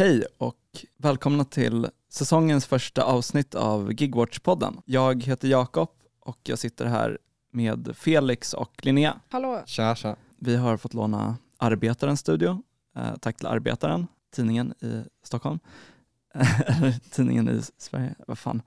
Hej och välkomna till säsongens första avsnitt av Gigwatch-podden. Jag heter Jakob och jag sitter här med Felix och Linnea. Hallå. Tja, tja. Vi har fått låna Arbetarens studio. Eh, tack till Arbetaren, tidningen i Stockholm. Eller tidningen i Sverige, vad fan.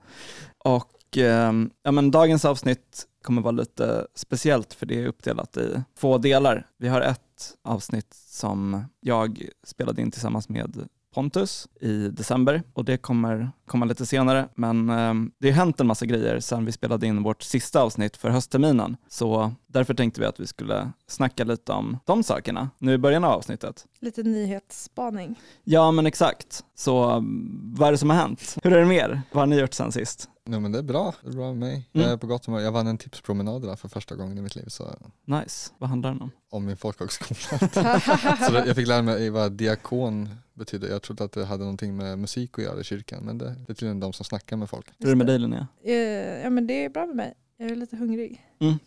Och eh, ja, men dagens avsnitt kommer vara lite speciellt för det är uppdelat i två delar. Vi har ett avsnitt som jag spelade in tillsammans med Pontus i december och det kommer komma lite senare. Men eh, det har hänt en massa grejer sedan vi spelade in vårt sista avsnitt för höstterminen. Så därför tänkte vi att vi skulle snacka lite om de sakerna nu i början av avsnittet. Lite nyhetsspaning. Ja men exakt. Så mm, vad är det som har hänt? Hur är det med er? Vad har ni gjort sen sist? Nej men det är bra, det är bra med mig. Mm. Jag är på gott humör. Jag vann en tipspromenad där för första gången i mitt liv, så Nice. Vad handlar den om? om min folkhögskola. så det, jag fick lära mig vad diakon betyder. Jag trodde att det hade någonting med musik att göra i kyrkan, men det, det är tydligen de som snackar med folk. Hur är det med dig Linnea? Eh, Ja men det är bra med mig. Jag är lite hungrig. Mm.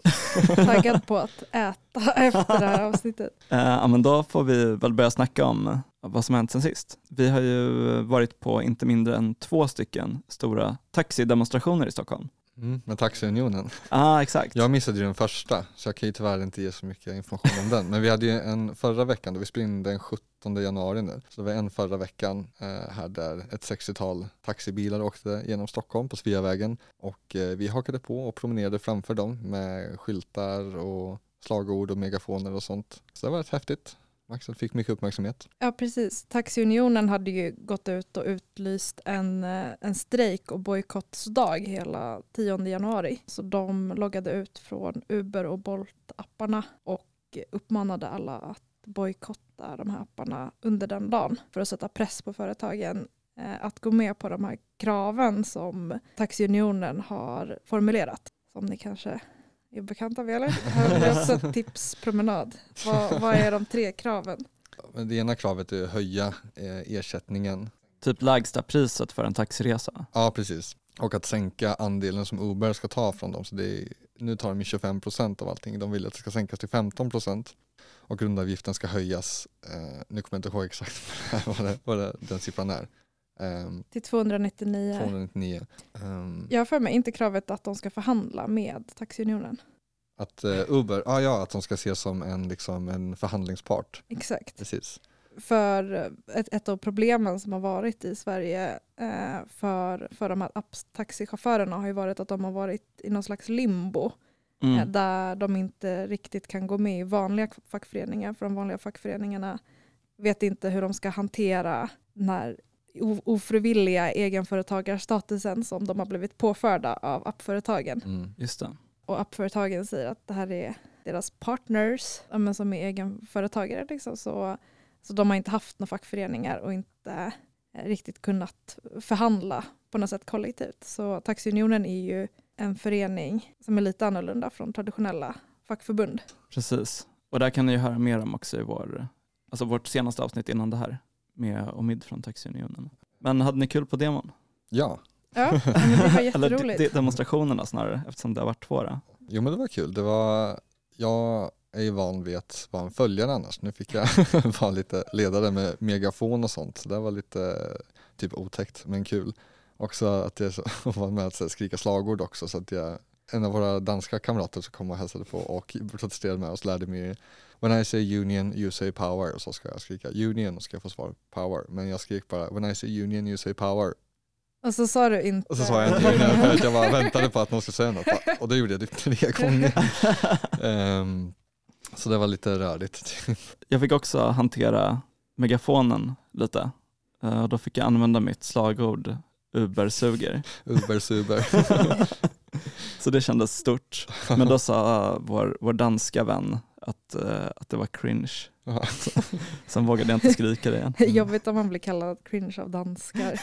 Taggad på att äta efter det här avsnittet. Eh, ja, men då får vi väl börja snacka om vad som hänt sen sist. Vi har ju varit på inte mindre än två stycken stora taxidemonstrationer i Stockholm. Mm, med Taxiunionen. ah, exakt. Jag missade ju den första, så jag kan ju tyvärr inte ge så mycket information om den. Men vi hade ju en förra veckan, då vi in den 17 januari nu. Så det var en förra veckan eh, här där ett 60-tal taxibilar åkte genom Stockholm på Sveavägen. Och eh, vi hakade på och promenerade framför dem med skyltar och slagord och megafoner och sånt. Så det var rätt häftigt. Axel fick mycket uppmärksamhet. Ja precis. Taxiunionen hade ju gått ut och utlyst en, eh, en strejk och bojkottsdag hela 10 januari. Så de loggade ut från Uber och Bolt-apparna och uppmanade alla att bojkotta de här apparna under den dagen för att sätta press på företagen eh, att gå med på de här kraven som Taxiunionen har formulerat. Som ni kanske är bekanta med eller? Har ni också en tipspromenad? Vad, vad är de tre kraven? Det ena kravet är att höja eh, ersättningen. Typ lägsta priset för en taxiresa. Ja, precis. Och att sänka andelen som Uber ska ta från dem. Så det är, nu tar de ju 25% av allting. De vill att det ska sänkas till 15% och grundavgiften ska höjas. Eh, nu kommer jag inte ihåg exakt vad, det, vad det, den siffran är. Um, Till 299. 299. Um, Jag har för mig inte kravet att de ska förhandla med Taxiunionen. Att uh, Uber, ah, ja att de ska ses som en, liksom, en förhandlingspart. Exakt. Precis. För ett, ett av problemen som har varit i Sverige eh, för, för de här taxichaufförerna har ju varit att de har varit i någon slags limbo. Mm. Eh, där de inte riktigt kan gå med i vanliga fackföreningar. För de vanliga fackföreningarna vet inte hur de ska hantera o- ofrivilliga egenföretagarstatusen som de har blivit påförda av appföretagen. Mm. Just det. Och appföretagen säger att det här är deras partners men som är egenföretagare. Liksom. Så, så de har inte haft några fackföreningar och inte riktigt kunnat förhandla på något sätt kollektivt. Så Taxiunionen är ju en förening som är lite annorlunda från traditionella fackförbund. Precis. Och där kan ni ju höra mer om också i vår, alltså vårt senaste avsnitt innan det här med Omid från Taxiunionen. Men hade ni kul på demon? Ja, Ja, men det var Eller jätteroligt. de, de demonstrationerna snarare, eftersom det har varit två då. jo men det var kul. Det var, jag är ju van vid att vara en följare annars. Nu fick jag vara lite ledare med megafon och sånt. Så det var lite typ otäckt men kul. Också att jag var med att skrika slagord också så att jag en av våra danska kamrater som kom och hälsade på och protesterade med oss lärde mig When I say union, you say power. Och så ska jag skrika union och ska jag få svar power. Men jag skrek bara When I say union, you say power. Och så sa du inte... Och så sa jag inte union för att jag bara väntade på att någon skulle säga något. Och det gjorde jag typ tre gånger. Ehm, så det var lite rörigt. Jag fick också hantera megafonen lite. Eh, Och då fick jag använda mitt slagord Uber suger. Uber suber. Så det kändes stort. Men då sa vår, vår danska vän att, eh, att det var cringe. Sen vågade jag inte skrika det igen. Jobbigt om man blir kallad cringe av danskar.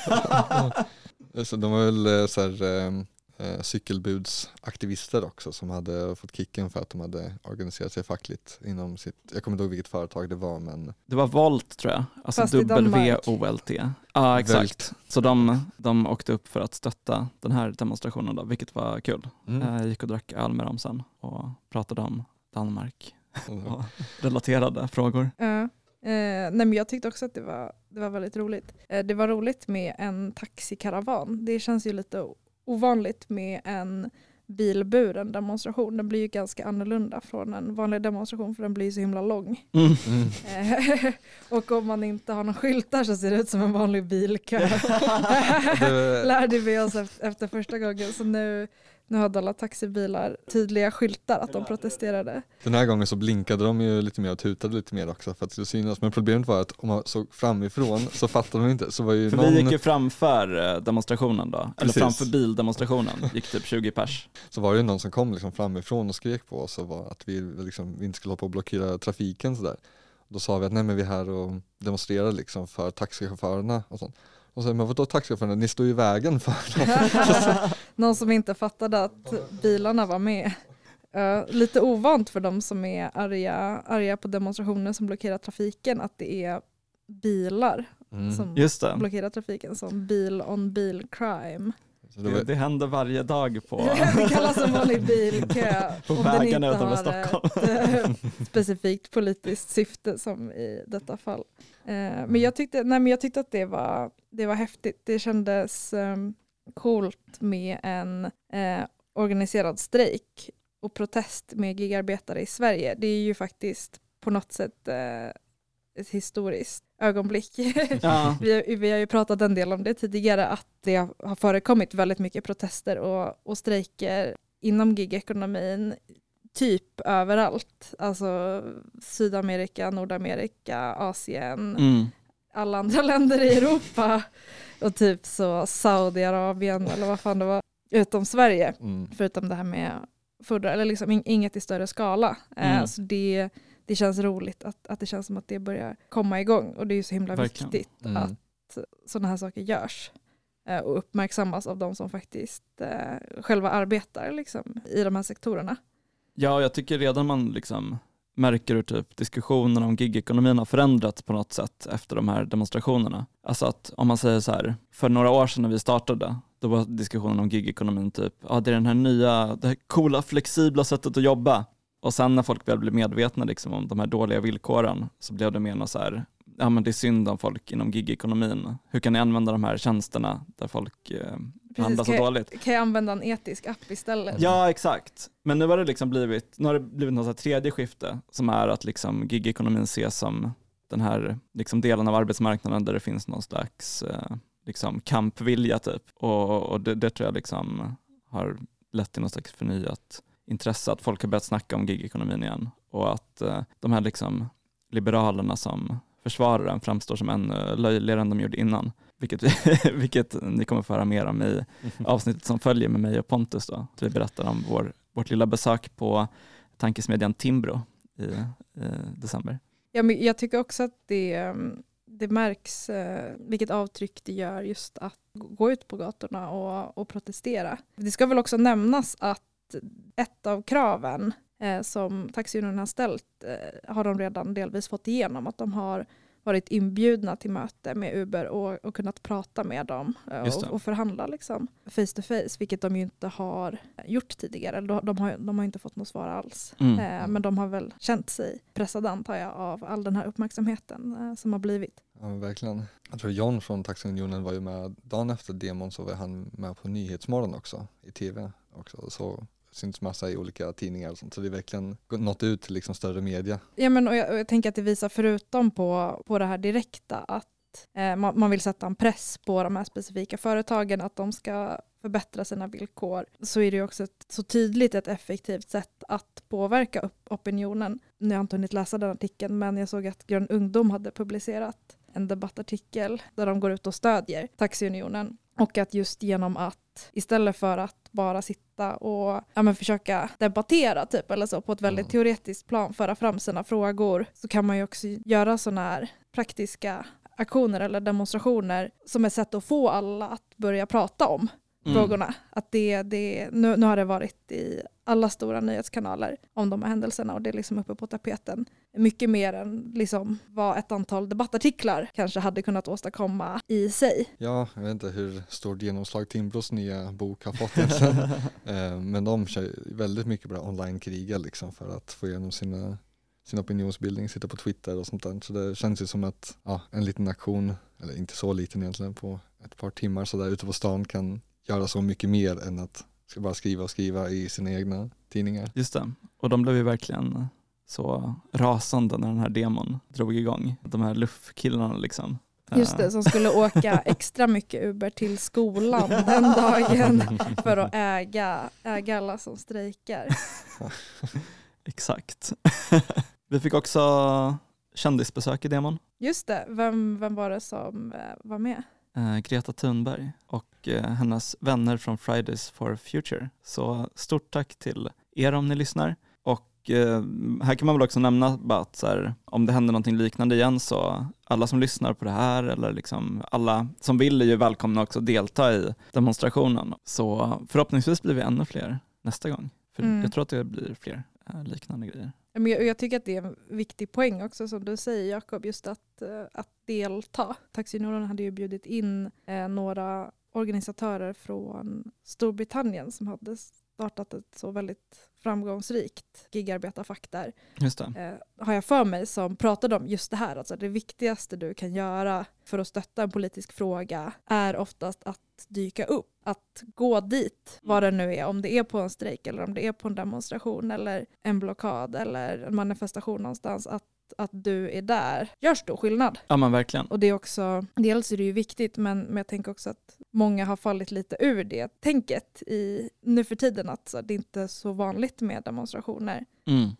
Så de var väl eh, så här, ehm, eh, cykelbudsaktivister också som hade fått kicken för att de hade organiserat sig fackligt inom sitt, jag kommer inte ihåg vilket företag det var men Det var Volt tror jag, alltså Fast i Danmark. W-O-L-T. Ja exakt. Så de, de åkte upp för att stötta den här demonstrationen då, vilket var kul. mm. Jag gick och drack öl med dem sen och pratade om Danmark Och- och relaterade frågor. Ja. nej men jag tyckte också att det var, det var väldigt roligt. Eh, det var roligt med en taxikaravan. Det känns ju lite ovanligt med en bilburen demonstration. Den blir ju ganska annorlunda från en vanlig demonstration för den blir så himla lång. Mm. Mm. Och om man inte har någon skyltar så ser det ut som en vanlig bilkö. Lärde vi oss efter första gången så nu, nu hade alla taxibilar tydliga skyltar att de protesterade. den här gången så blinkade de ju lite mer och tutade lite mer också för att det skulle synas. Men problemet var att om man såg framifrån så fattade de inte. Så var ju För någon, vi gick ju framför eh, demonstrationen då, eller Precis. framför bildemonstrationen, gick typ 20 pers. så var det ju någon som kom liksom framifrån och skrek på oss och var att vi, liksom, vi inte skulle hålla på och blockera trafiken sådär. Då sa vi att nej men vi är här och demonstrerar liksom för taxichaufförerna och sånt. Och så men vadå taxichaufförerna, ni står ju i vägen för dem. Någon som inte fattade att bilarna var med. Eh, lite ovant för de som är arga, arga på demonstrationer som blockerar trafiken att det är bilar Mm. som Just det, blockerar trafiken som bil on bil crime. Det det, var, det händer varje dag på, det kallas en vanlig bilkö på vägarna utanför Stockholm. ett eh, specifikt politiskt syfte som i detta fall. Eh, Men jag tyckte, nej, men jag tyckte att det var, det var häftigt. Det kändes um, coolt med en eh, organiserad strejk och protest med gigarbetare i Sverige. Det är ju faktiskt på något sätt eh, ett historiskt ögonblick. Ja. Vi har, vi har ju pratat en del om det tidigare, att det har förekommit väldigt mycket protester och, och strejker inom gigekonomin typ överallt. Alltså Sydamerika, Nordamerika, Asien, Mm. alla andra länder i Europa och typ så Saudiarabien eller vad fan det var, utom Sverige. mm. Förutom det här med fodra, eller liksom in- inget i större skala. Eh, Mm. Så det, det känns roligt att, att det känns som att det börjar komma igång och det är ju så himla Verkligen. viktigt Mm. att sådana här saker görs eh, och uppmärksammas av de som faktiskt eh, själva arbetar liksom, i de här sektorerna. Ja, jag tycker redan man liksom märker hur typ diskussionen om gigekonomin har förändrats på något sätt efter de här demonstrationerna. Alltså att om man säger så här, för några år sedan när vi startade, då var diskussionen om gigekonomin typ, ja det är den här nya, det här coola flexibla sättet att jobba. Och sen när folk väl blev medvetna liksom om de här dåliga villkoren så blev det mer något så här, ja men det är synd om folk inom gigekonomin. Hur kan ni använda de här tjänsterna där folk eh, behandlas så kan, dåligt? kan jag använda en etisk app istället? Ja, exakt. Men nu har det liksom blivit, nu har det blivit något tredje skifte som är att liksom gigekonomin ses som den här liksom delen av arbetsmarknaden där det finns någon slags eh, liksom kampvilja typ. Och, och det, det tror jag liksom har lett till något slags förnyat intresse, att folk har börjat snacka om gigekonomin igen och att eh, de här liksom liberalerna som försvarar den framstår som ännu löjligare än de gjorde innan. Vilket, vi, vilket ni kommer få höra mer om i avsnittet som följer med mig och Pontus då. Där vi berättar om vår, vårt lilla besök på tankesmedjan Timbro i, i december. Ja, men jag tycker också att det, um, det märks eh, vilket avtryck det gör just att gå ut på gatorna och, och protestera. Det ska väl också nämnas att ett av kraven eh, som Taxiunionen har ställt eh, har de redan delvis fått igenom. Att de har varit inbjudna till möte med Uber och, och kunnat prata med dem eh, och, och förhandla liksom, face to face, vilket de ju inte har gjort tidigare. De, de, har, de har inte fått något svar alls. Mm. Eh, men de har väl känt sig pressade antar jag av all den här uppmärksamheten eh, som har blivit. Ja, verkligen. Jag tror John från Taxiunionen var ju med dagen efter demon så var han med på Nyhetsmorgon också i tv också. Så syns massa i olika tidningar och sånt. Så det är verkligen nått ut till liksom större media. Ja, men, och jag, och jag tänker att det visar förutom på, på det här direkta att eh, man, man vill sätta en press på de här specifika företagen att de ska förbättra sina villkor så är det ju också ett, så tydligt ett effektivt sätt att påverka opinionen. Nu har jag inte hunnit läsa den artikeln men jag såg att Grön Ungdom hade publicerat en debattartikel där de går ut och stödjer Taxiunionen och att just genom att istället för att bara sitta och ja, men försöka debattera typ eller så på ett väldigt Mm. teoretiskt plan föra fram sina frågor så kan man ju också göra sådana här praktiska aktioner eller demonstrationer som ett sätt att få alla att börja prata om Mm. frågorna. Att det, det, nu, nu har det varit i alla stora nyhetskanaler om de här händelserna och det är liksom uppe på tapeten. Mycket mer än liksom vad ett antal debattartiklar kanske hade kunnat åstadkomma i sig. Ja, jag vet inte hur stort genomslag Timbros nya bok har fått egentligen. Eh, Men de kör väldigt mycket bra online-kriga liksom för att få igenom sina sin opinionsbildning, sitta på Twitter och sånt där. Så det känns ju som att ja, en liten aktion, eller inte så liten egentligen, på ett par timmar så där ute på stan kan göra så mycket mer än att ska bara skriva och skriva i sina egna tidningar. Just det, och de blev ju verkligen så rasande när den här demon drog igång. De här luffkillarna liksom. Just det, som skulle åka extra mycket Uber till skolan den dagen för att äga, äga alla som strejkar. Exakt. Vi fick också kändisbesök i demon. Just det, vem, vem var det som eh, var med? Eh, Greta Thunberg och eh, hennes vänner från Fridays for Future. Så stort tack till er om ni lyssnar. Och eh, här kan man väl också nämna att här, om det händer någonting liknande igen så alla som lyssnar på det här eller liksom alla som vill är ju välkomna också att delta i demonstrationen. Så förhoppningsvis blir vi ännu fler nästa gång. För Mm. jag tror att det blir fler liknande grejer. Men jag, jag tycker att det är en viktig poäng också som du säger Jakob, just att, eh, att delta. Taxinorden hade ju bjudit in eh, några organisatörer från Storbritannien som hade startat ett så väldigt framgångsrikt gigarbetarfack där. Just det. eh, har jag för mig som pratade om just det här. Alltså det viktigaste du kan göra för att stötta en politisk fråga är oftast att dyka upp. Att gå dit, vad det nu är. Om det är på en strejk eller om det är på en demonstration eller en blockad eller en manifestation någonstans. Att, att du är där gör stor skillnad. Ja men verkligen. Och det är också, dels är det ju viktigt men, men jag tänker också att många har fallit lite ur det tänket i, nu för tiden att så, det är inte så vanligt med demonstrationer Mm.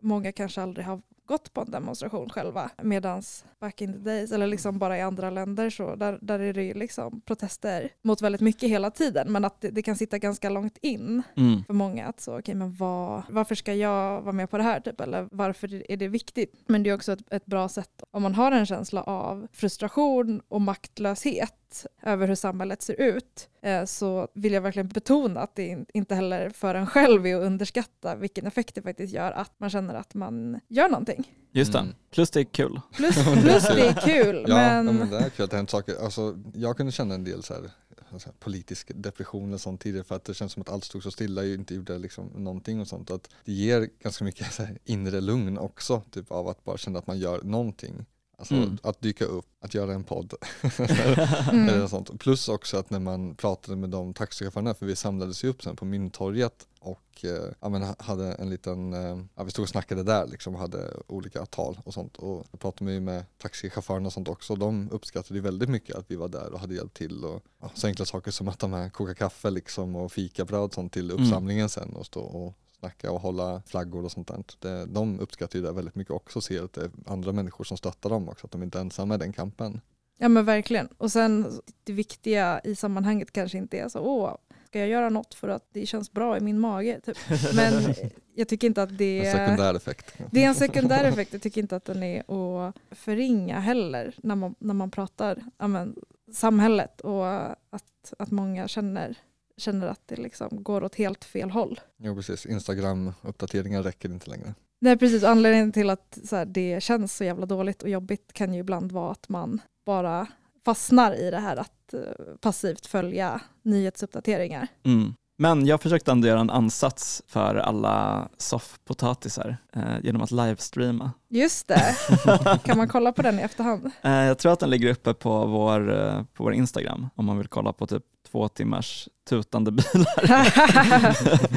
många kanske aldrig har gått på en demonstration själva. Medan back in the days, eller liksom bara i andra länder, så där, där är det ju liksom protester mot väldigt mycket hela tiden. Men att det, det kan sitta ganska långt in Mm. för många att så, okej men vad, varför ska jag vara med på det här typ? Eller varför är det viktigt? Men det är också ett, ett bra sätt om man har en känsla av frustration och maktlöshet över hur samhället ser ut eh, så vill jag verkligen betona att det in- inte heller för en själv är att underskatta vilken effekt det faktiskt gör att man känner att man gör någonting. Just det. Mm. Plus det är kul. Plus, plus det är kul Ja, men, men, ja, men det är kul att det hänt saker. Alltså, jag kunde känna en del så här, så här, politisk depression och sånt tidigare för att det känns som att allt stod så stilla och inte gjorde liksom någonting och sånt. Att det ger ganska mycket så här, inre lugn också, typ av att bara känna att man gör någonting. Alltså Mm. att dyka upp, att göra en podd. Mm. Eller sånt. Plus också att när man pratade med de taxichaufförerna, för vi samlades ju upp sen på Mynttorget och eh, ja, men ha- hade en liten, eh, ja, vi stod och snackade där liksom och hade olika tal och sånt. Och jag pratade ju med taxichaufförerna och sånt också. De uppskattade ju väldigt mycket att vi var där och hade hjälpt till. Och, ja, så enkla saker som att de här koka kaffe liksom och fikabröd och sånt till uppsamlingen sen och stå och snacka och hålla flaggor och sånt där. Det, de uppskattar ju det väldigt mycket också och ser att det är andra människor som stöttar dem också, att de inte är ensamma i den kampen. Ja men verkligen. Och sen det viktiga i sammanhanget kanske inte är så åh, ska jag göra något för att det känns bra i min mage? Typ. Men jag tycker inte att det En är... sekundär effekt. Det är en sekundär effekt. Jag tycker inte att den är att förringa heller när man, när man pratar ja, men, samhället och att, att många känner, känner att det liksom går åt helt fel håll. Jo precis, Instagram-uppdateringar räcker inte längre. Är precis anledningen till att så här, det känns så jävla dåligt och jobbigt kan ju ibland vara att man bara fastnar i det här att eh, passivt följa nyhetsuppdateringar. Mm. Men jag försökte ändå göra en ansats för alla soffpotatisar eh, genom att livestreama. Just det, kan man kolla på den i efterhand? Eh, jag tror att den ligger uppe på vår, eh, på vår Instagram om man vill kolla på typ två timmars tutande bilar.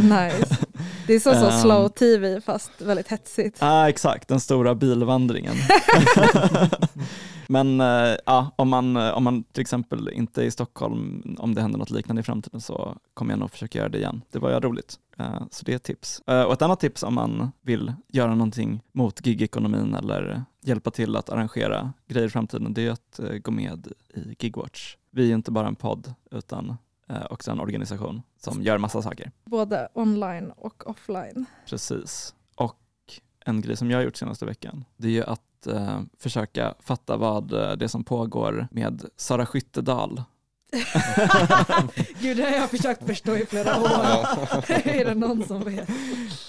nice. Det är så, så Ehm. slow tv fast väldigt hetsigt. ah, exakt, den stora bilvandringen. Men eh, ja, om, man, eh, om man till exempel inte är i Stockholm, om det händer något liknande i framtiden så kommer jag nog försöka göra det igen. Det var ju roligt. Eh, så det är ett tips. Eh, och ett annat tips om man vill göra någonting mot gigekonomin eller hjälpa till att arrangera grejer i framtiden, det är att eh, gå med i Gigwatch. Vi är inte bara en podd utan eh, också en organisation som gör massa saker. Både online och offline. Precis. Och en grej som jag har gjort senaste veckan, det är ju att eh, försöka fatta vad eh, det som pågår med Sara Skyttedal. Gud, det har jag försökt förstå i flera år. är det någon som vet?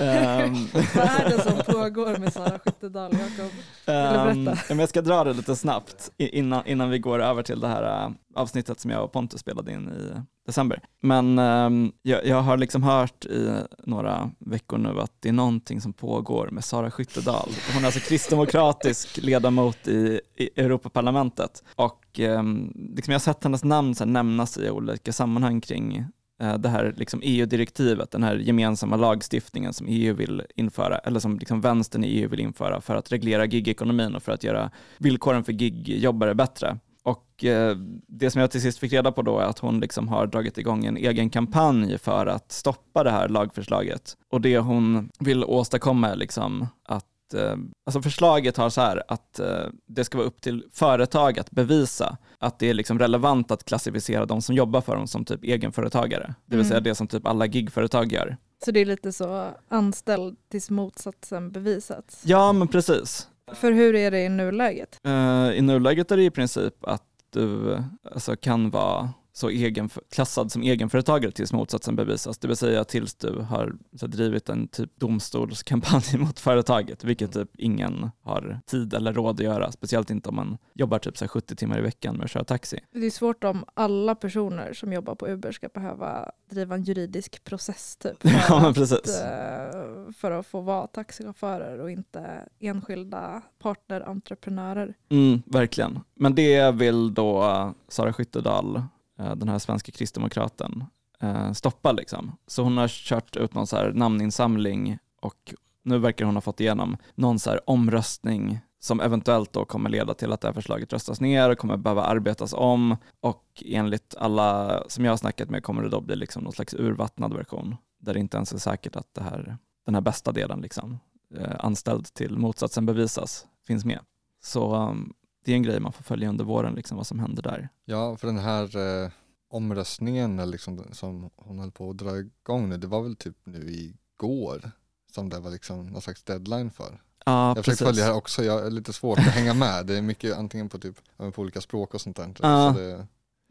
Ehm, Vad är det som pågår med Sara Skyttedal, Jakob? ehm, berätta? jag ska dra det lite snabbt innan, innan vi går över till det här eh, avsnittet som jag och Pontus spelade in i december. Men um, jag, jag, har liksom hört i några veckor nu att det är någonting som pågår med Sara Skyttedal. Hon är alltså kristdemokratisk ledamot i, i Europaparlamentet och um, liksom jag har sett hennes namn så nämnas i olika sammanhang kring Eh, det här liksom EU-direktivet, den här gemensamma lagstiftningen som EU vill införa, eller som liksom vänstern i EU vill införa för att reglera gigekonomin och för att göra villkoren för gigjobbare bättre. Och eh, det som jag till sist fick reda på då är att hon liksom har dragit igång en egen kampanj för att stoppa det här lagförslaget. Och det hon vill åstadkomma är liksom att eh, alltså förslaget har så här att eh, det ska vara upp till företag att bevisa att det är liksom relevant att klassificera de som jobbar för dem som typ egenföretagare. Det vill mm. säga det som typ alla gigföretag gör. Så det är lite så anställd tills motsatsen bevisats? Ja, men precis. För hur är det i nuläget? Uh, I nuläget är det i princip att du alltså, kan vara så egen, klassad som egenföretagare tills motsatsen bevisas. Det vill säga tills du har så drivit en typ domstolskampanj mot företaget, vilket typ ingen har tid eller råd att göra. Speciellt inte om man jobbar typ så 70 timmar i veckan med att köra taxi. Det är svårt om alla personer som jobbar på Uber ska behöva driva en juridisk process typ. För, ja, att. Eh, för att få vara taxichaufförer och inte enskilda partnerentreprenörer. Mm, verkligen. Men det vill då Sara Skyttedal Eh, den här svenska kristdemokraten eh, stoppa. Liksom. Så hon har kört ut någon så här namninsamling och nu verkar hon ha fått igenom någon så här omröstning som eventuellt då kommer leda till att det här förslaget röstas ner och kommer behöva arbetas om och enligt alla som jag har snackat med kommer det då bli liksom någon slags urvattnad version där det inte ens är säkert att det här, den här bästa delen, liksom, eh, anställd till motsatsen bevisas, finns med. Så um, det är en grej man får följa under våren, liksom, vad som händer där. Ja, för den här eh, omröstningen liksom, som hon höll på att dra igång nu, det var väl typ nu igår som det var liksom någon slags deadline för. Ja, jag försöker följa det här också, jag är lite svårt att hänga med. Det är mycket antingen på, typ, på olika språk och sånt där. Ja. Så det...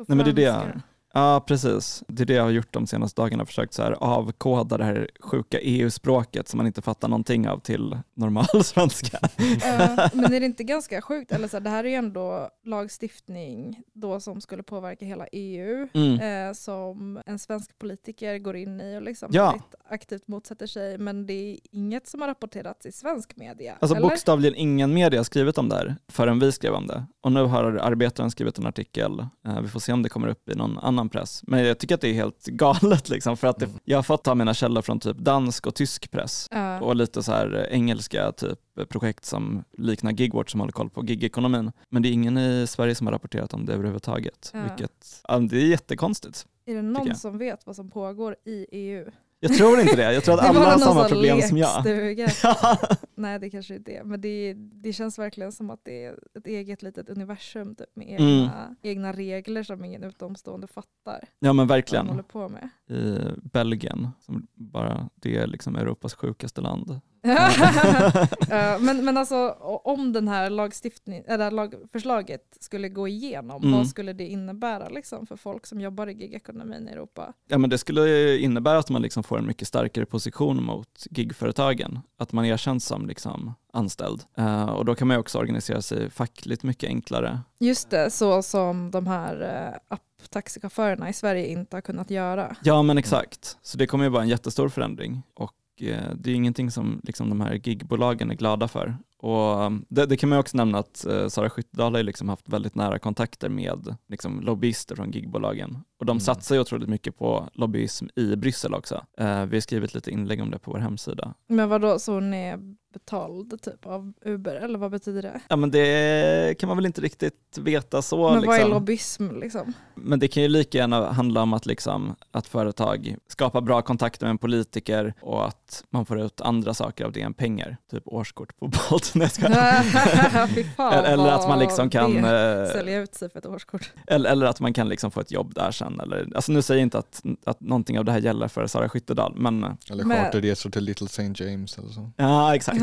Nej, men det är det. Ja, precis. Det är det jag har gjort de senaste dagarna, försökt så här avkoda det här sjuka EU-språket som man inte fattar någonting av till normal svenska. Uh, men är det inte ganska sjukt, eller så här, det här är ju ändå lagstiftning då som skulle påverka hela EU, mm. eh, som en svensk politiker går in i och liksom ja. aktivt motsätter sig, men det är inget som har rapporterats i svensk media. Alltså eller? bokstavligen ingen media har skrivit om det här förrän vi skrev om det. Och nu har Arbetaren skrivit en artikel, eh, vi får se om det kommer upp i någon annan annan press. Men jag tycker att det är helt galet liksom, för att det, mm. jag har fått ta mina källor från typ dansk och tysk press uh. och lite så här engelska typ projekt som liknar Gigwatch som håller koll på gigekonomin. Men det är ingen i Sverige som har rapporterat om det överhuvudtaget, uh. vilket ja, det är jättekonstigt. Är det någon som vet vad som pågår i EU? Jag tror inte det. Jag tror att alla har samma problem som jag. Nej det kanske är. Men det, det känns verkligen som att det är ett eget litet universum typ, med egna, mm. egna regler som ingen utomstående fattar. Ja men verkligen. Håller på med. I Belgien, som bara, det är liksom Europas sjukaste land. men, men alltså om den här eller lagförslaget skulle gå igenom, mm. vad skulle det innebära liksom, för folk som jobbar i gigekonomin i Europa? Ja, men det skulle innebära att man liksom får en mycket starkare position mot gigföretagen, att man erkänns som liksom anställd. Uh, och då kan man också organisera sig fackligt mycket enklare. Just det, så som de här uh, apptaxichaufförerna i Sverige inte har kunnat göra. Ja men exakt, så det kommer ju vara en jättestor förändring. Och Eh, Eh, det är ingenting som liksom de här gigbolagen är glada för. Och um, det, det, kan man också nämna att uh, Sara Skyttedal har liksom haft väldigt nära kontakter med liksom, lobbyister från gigbolagen. Och de mm. satsar ju otroligt mycket på lobbyism i Bryssel också. Uh, vi har skrivit lite inlägg om det på vår hemsida. Men vad då så hon är betald typ av Uber eller vad betyder det? Ja men det kan man väl inte riktigt veta så. Men liksom. vad är liksom. lobbyism liksom? Men det kan ju lika gärna handla om att, liksom, att företag skapar bra kontakter med en politiker och att man får ut andra saker av det än pengar. Typ årskort på Bolt. Nej, fan, eller att man liksom kan... Eh, sälja ut sig för ett årskort. Eller, eller att man kan liksom få ett jobb där sen. Eller, alltså nu säger jag inte att, att någonting av det här gäller för Sara Skyttedal. Men, eller charterresor till Little St. James eller så. Ja exakt.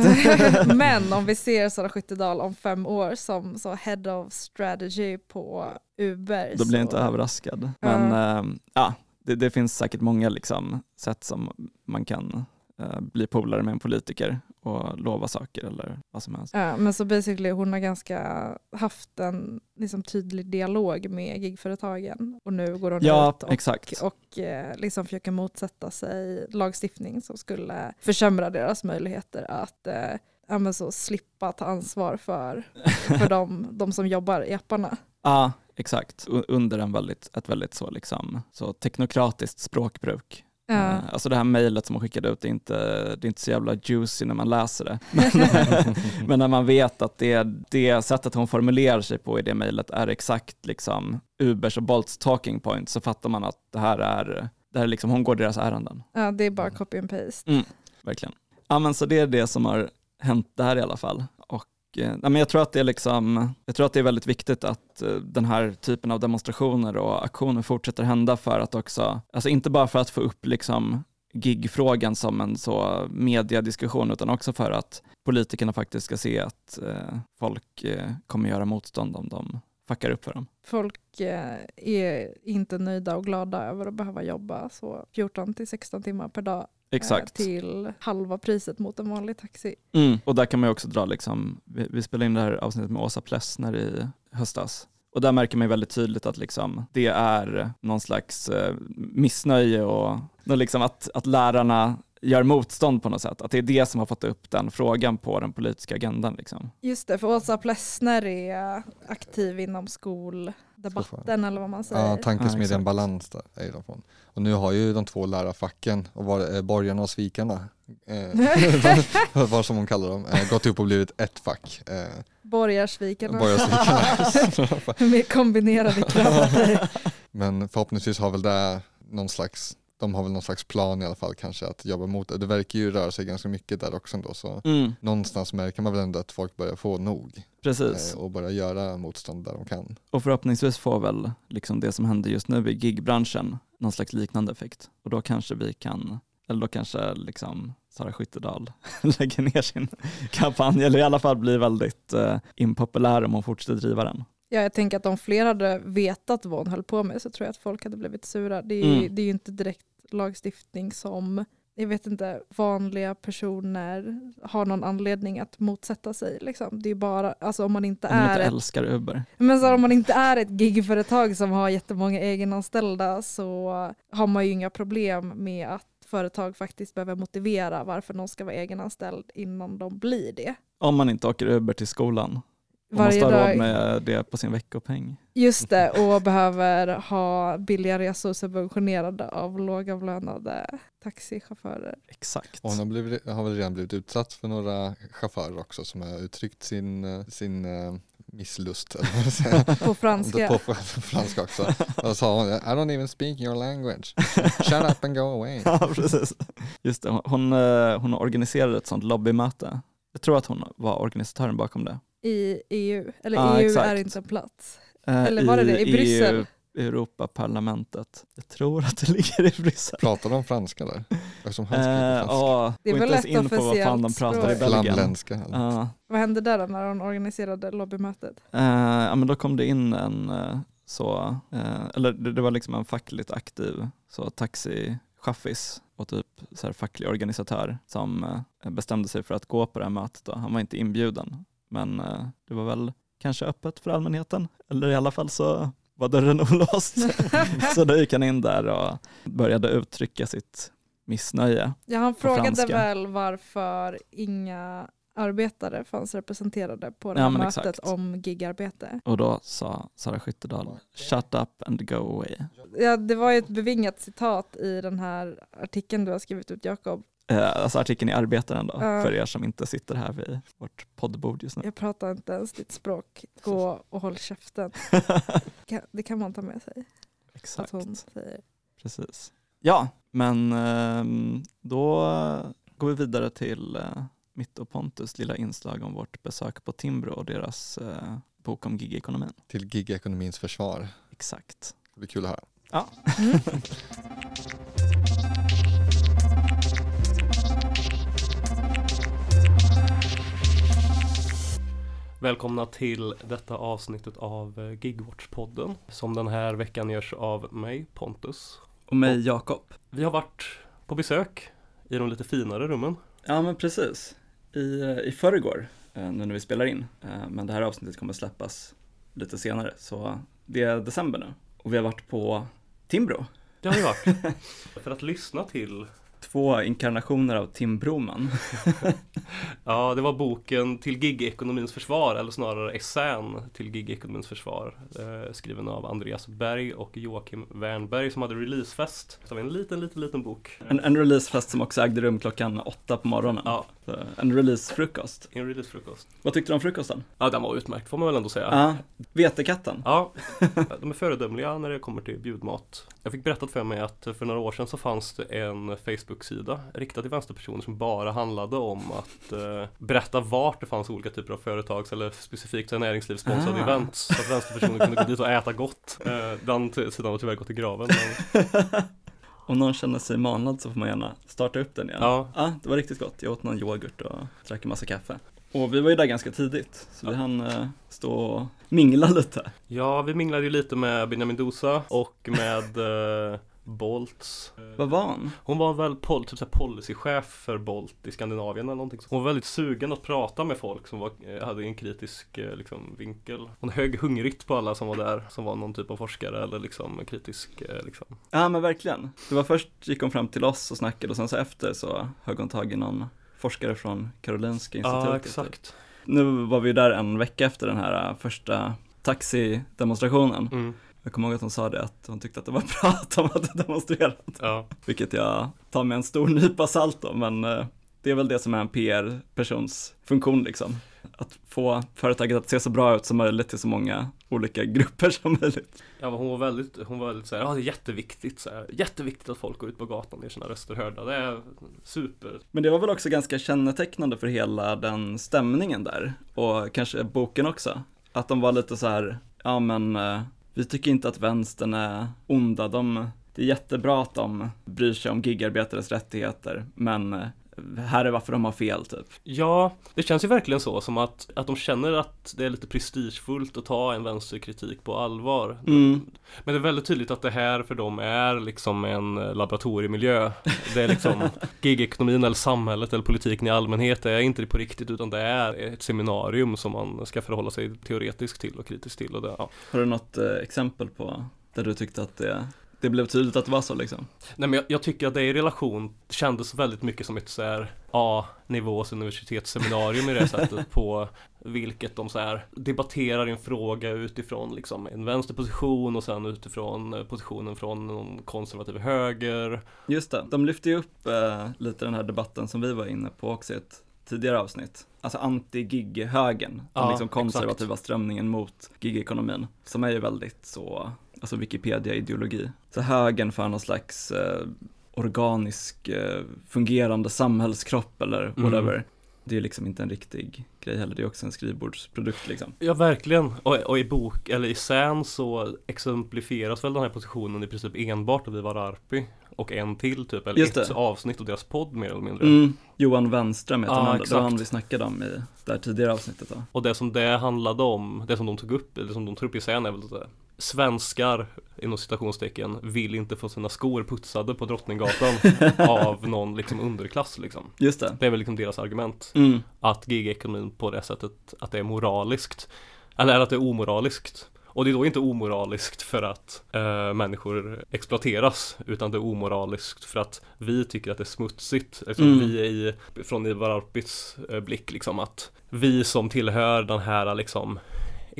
men om vi ser Sara Skyttedal om fem år som så head of strategy på Uber. Då blir jag inte överraskad. Men uh. äh, ja, det, det, finns säkert många liksom, sätt som man kan bli polare med en politiker och lova saker eller vad som helst. Ja, men så basically hon har ganska haft en liksom, tydlig dialog med gigföretagen och nu går hon Ja, ut och, exakt. och eh, liksom försöker motsätta sig lagstiftning som skulle försämra deras möjligheter att eh, så slippa ta ansvar för, för de, de som jobbar i apparna. Ja, exakt. Under en väldigt, ett väldigt så, liksom, så teknokratiskt språkbruk. Ja. Eh, Alltså det här mejlet som hon skickade ut, det är, inte, det är inte så jävla juicy när man läser det. Men, men när man vet att det, det sättet hon formulerar sig på i det mejlet är exakt liksom Ubers och Bolts talking point så fattar man att det här är, det här är liksom, hon går deras ärenden. Ja, det är bara copy and paste. Verkligen. Ja men så det är det som har hänt där i alla fall. Eh, nej, men jag tror att det är liksom, jag tror att det är väldigt viktigt att eh, den här typen av demonstrationer och aktioner fortsätter hända för att också, alltså inte bara för att få upp liksom gigfrågan som en så mediadiskussion utan också för att politikerna faktiskt ska se att eh, folk eh, kommer göra motstånd om de fuckar upp för dem. Folk eh, är inte nöjda och glada över att behöva jobba så 14 till 16 timmar per dag Exakt. till halva priset mot en vanlig taxi. Mm. Och där kan man ju också dra, liksom, vi, vi spelade in det här avsnittet med Åsa Plessner i höstas. Och där märker man ju väldigt tydligt att liksom, det är någon slags eh, missnöje och och liksom att, att lärarna gör motstånd på något sätt. Att det är det som har fått upp den frågan på den politiska agendan. Liksom. Just det, för Åsa Plessner är aktiv inom skoldebatten eller vad man säger. Ja, Ja, tankesmedjan exakt. Balans där är de från. Och nu har ju de två lärarfacken, och var, eh, borgarna och svikarna, eh, vad som hon kallar dem, eh, gått upp och blivit ett fack. Eh, Borgarsvikarna borgarsvikarna. med kombinerade krafter. Men förhoppningsvis har väl det någon slags, de har väl någon slags plan i alla fall kanske att jobba mot det. Det verkar ju röra sig ganska mycket där också ändå så Mm, någonstans märker man väl ändå att folk börjar få nog precis. eh, och börja göra motstånd där de kan. Och förhoppningsvis får väl liksom det som händer just nu i gigbranschen någon slags liknande effekt. Och då kanske vi kan, eller då kanske liksom Sara Skyttedal lägger ner sin kampanj, eller i alla fall blir väldigt eh, impopulär om hon fortsätter driva den. Ja, jag tänker att om fler hade vetat vad hon höll på med så tror jag att folk hade blivit sura. Det är, ju- Mm. det är ju inte direkt lagstiftning som jag vet inte, vanliga personer har någon anledning att motsätta sig. Liksom. Det är bara, alltså om man inte Om man är inte ett älskar Uber. Men så här, om man inte är ett gigföretag som har jättemånga egenanställda så har man ju inga problem med att företag faktiskt behöver motivera varför någon ska vara egenanställd innan de blir det. Om man inte åker Uber till skolan. Om man Varje måste ha råd dag, med det på sin veckopeng. just det, och behöver ha billiga resor subventionerade av lågavlönade taxichaufförer. Exakt. Och hon har, blivit, har väl redan blivit utsatt för några chaufförer också som har uttryckt sin, sin eh, misslust, man. På franska. På fr- franska också. Och sa hon, I don't even speak your language. Shut up and go away. Ja, precis. Just det, hon, eh, hon organiserade ett sånt lobbymöte. Jag tror att hon var organisatören bakom det. I EU, eller Ja, EU exakt. är inte en plats. Eh, Eller var det det? I Bryssel? EU, Europaparlamentet. Jag tror att det ligger i Bryssel. Pratar de franska där? Eftersom han Eh, franska. ja, Det är väl inte ens ett in på vad fan de officiellt pratar i. Belgien. Ja, Vad hände där då när hon organiserade lobbymötet? Eh, ja, men då kom det in en eh, så, eh, eller det, det var liksom en fackligt aktiv så taxichaffis och typ så här facklig organisatör som eh, bestämde sig för att gå på det här mötet. Då. Han var inte inbjuden, men eh, det var väl kanske öppet för allmänheten, eller i alla fall så var dörren olåst. så då gick han in där och började uttrycka sitt missnöje. Ja, han frågade väl varför inga arbetare fanns representerade på det Ja, här men mötet exakt. om gigarbete. Och då sa Sara Skyttedal, shut up and go away. Ja, det var ju ett bevingat citat i den här artikeln du har skrivit ut Jakob. Eh, alltså artikeln i Arbetaren då, Ja. för er som inte sitter här vid vårt poddbord just nu. Jag pratar inte ens ditt språk. Gå och håll käften. Kan- Det kan man ta med sig. Att Exakt, hon säger. precis. Ja, men ehm, då går vi vidare till eh, mitt och Pontus lilla inslag om vårt besök på Timbro och deras eh, bok om gigekonomin. Till gigekonomins försvar. Exakt. Det blir kul att höra. Ja. Mm. Välkomna till detta avsnittet av eh, Gigwatch-podden som den här veckan görs av mig, Pontus. Och mig Jakob. Vi har varit på besök i de lite finare rummen. Ja men precis. i, i förrgår, eh, nu när vi spelar in. Eh, Men det här avsnittet kommer släppas lite senare, så det är december nu. Och vi har varit på Timbro. Det har vi varit. För att lyssna till Två inkarnationer av Tim Broman. Ja, det var boken Till gigekonomins försvar, eller snarare essän Till gigekonomins försvar. Eh, skriven av Andreas Berg och Joakim Wernberg som hade releasefest. Så det var en liten, liten, liten bok. En, en releasefest som också ägde rum klockan åtta på morgonen. Ja, Så, En releasefrukost. en releasefrukost. Vad tyckte du om frukosten? Ja, den var utmärkt får man väl ändå säga. Ja, Vetekatten. Ja, de är föredömliga när det kommer till bjudmat. Jag fick berättat för mig att för några år sedan så fanns det en Facebook-sida riktad till vänsterpersoner som bara handlade om att eh, berätta vart det fanns olika typer av företags eller specifikt näringslivssponsrade Ah. event så att vänsterpersoner kunde gå dit och äta gott. Eh, den sidan har tyvärr gått i graven. Men, Om någon känner sig manad så får man gärna starta upp den igen. ja, Ja, det var riktigt gott. Jag åt någon yoghurt och drack en massa kaffe. Och vi var ju där ganska tidigt, så vi Ja. hann eh, stå och mingla lite. ja, vi minglade ju lite med Benjamin Dosa och med eh, Bolts. Vad var han? Hon var väl pol typ så här policychef för Bolt i Skandinavien eller någonting. Hon var väldigt sugen att prata med folk som var, eh, hade en kritisk eh, liksom, vinkel. Hon högg hungrigt på alla som var där, som var någon typ av forskare eller liksom kritisk eh, liksom. Ja men verkligen. Det var först gick hon fram till oss och snackade och sen så efter så högg hon tag i någon forskare från Karolinska institutet. Ja, typ. exakt. Nu var vi där en vecka efter den här första taxidemonstrationen. Mm, Jag kommer ihåg att hon sa det att hon tyckte att det var bra att de hade demonstrerat. ja. Vilket jag tar med en stor nypa salt då, men eh, det är väl det som är en PR-persons funktion liksom. Att få företaget att se så bra ut som möjligt till så många olika grupper som möjligt. ja, men hon var väldigt, hon var väldigt såhär, ja det är jätteviktigt så här, jätteviktigt att folk går ut på gatan och gör sina röster hörda. Det är super. Men det var väl också ganska kännetecknande för hela den stämningen där och kanske boken också. Att de var lite så här, ja men eh, vi tycker inte att vänstern är onda, de, det är jättebra att de bryr sig om gigarbetares rättigheter, men eh, här är varför de har fel typ. Ja, det känns ju verkligen så som att, att de känner att det är lite prestigefullt att ta en vänsterkritik på allvar. Mm. Men det är väldigt tydligt att det här för dem är liksom en laboratoriemiljö. Det är liksom gigekonomin eller samhället eller politiken i allmänhet. Det är inte det på riktigt utan det är ett seminarium som man ska förhålla sig teoretiskt till och kritiskt till. Och det, ja. Har du något eh, exempel på där du tyckte att det, det blev tydligt att det var så liksom? Nej men jag, jag tycker att det i relation kändes väldigt mycket som ett så här A-nivås universitetsseminarium i det sättet på vilket de så här debatterar en fråga utifrån liksom en vänsterposition och sen utifrån eh, positionen från någon konservativ höger. Just det, de lyfte ju upp eh, lite den här debatten som vi var inne på också i ett tidigare avsnitt. Alltså anti-gig-högern, den Ja, liksom konservativa strömningen mot gigekonomin, som är ju väldigt så, alltså Wikipedia-ideologi. Så högern för någon slags eh, organisk, eh, fungerande samhällskropp eller Mm. whatever. Det är liksom inte en riktig grej heller, det är också en skrivbordsprodukt liksom. Ja verkligen, och, och i bok eller i scen så exemplifieras väl den här positionen i princip enbart av Ivar Arpi och en till typ, eller Just ett det. avsnitt av deras podd mer eller mindre. Mm, Johan Wenström heter Ja, han, det var han vi snackade om i det här tidigare avsnittet då. Och det som det handlade om, det som de tog upp, eller som de tar upp i scen är väl Svenskar, inom citationstecken, vill inte få sina skor putsade på Drottninggatan av någon liksom underklass liksom. Just det. Det är väl liksom deras argument. Mm. Att gigekonomin på det sättet, att det är moraliskt. Eller att det är omoraliskt. Och det är då inte omoraliskt för att eh, människor exploateras utan det är omoraliskt för att vi tycker att det är smutsigt. Liksom Mm. Vi är i, från Ivar Arpis eh, blick liksom att vi som tillhör den här liksom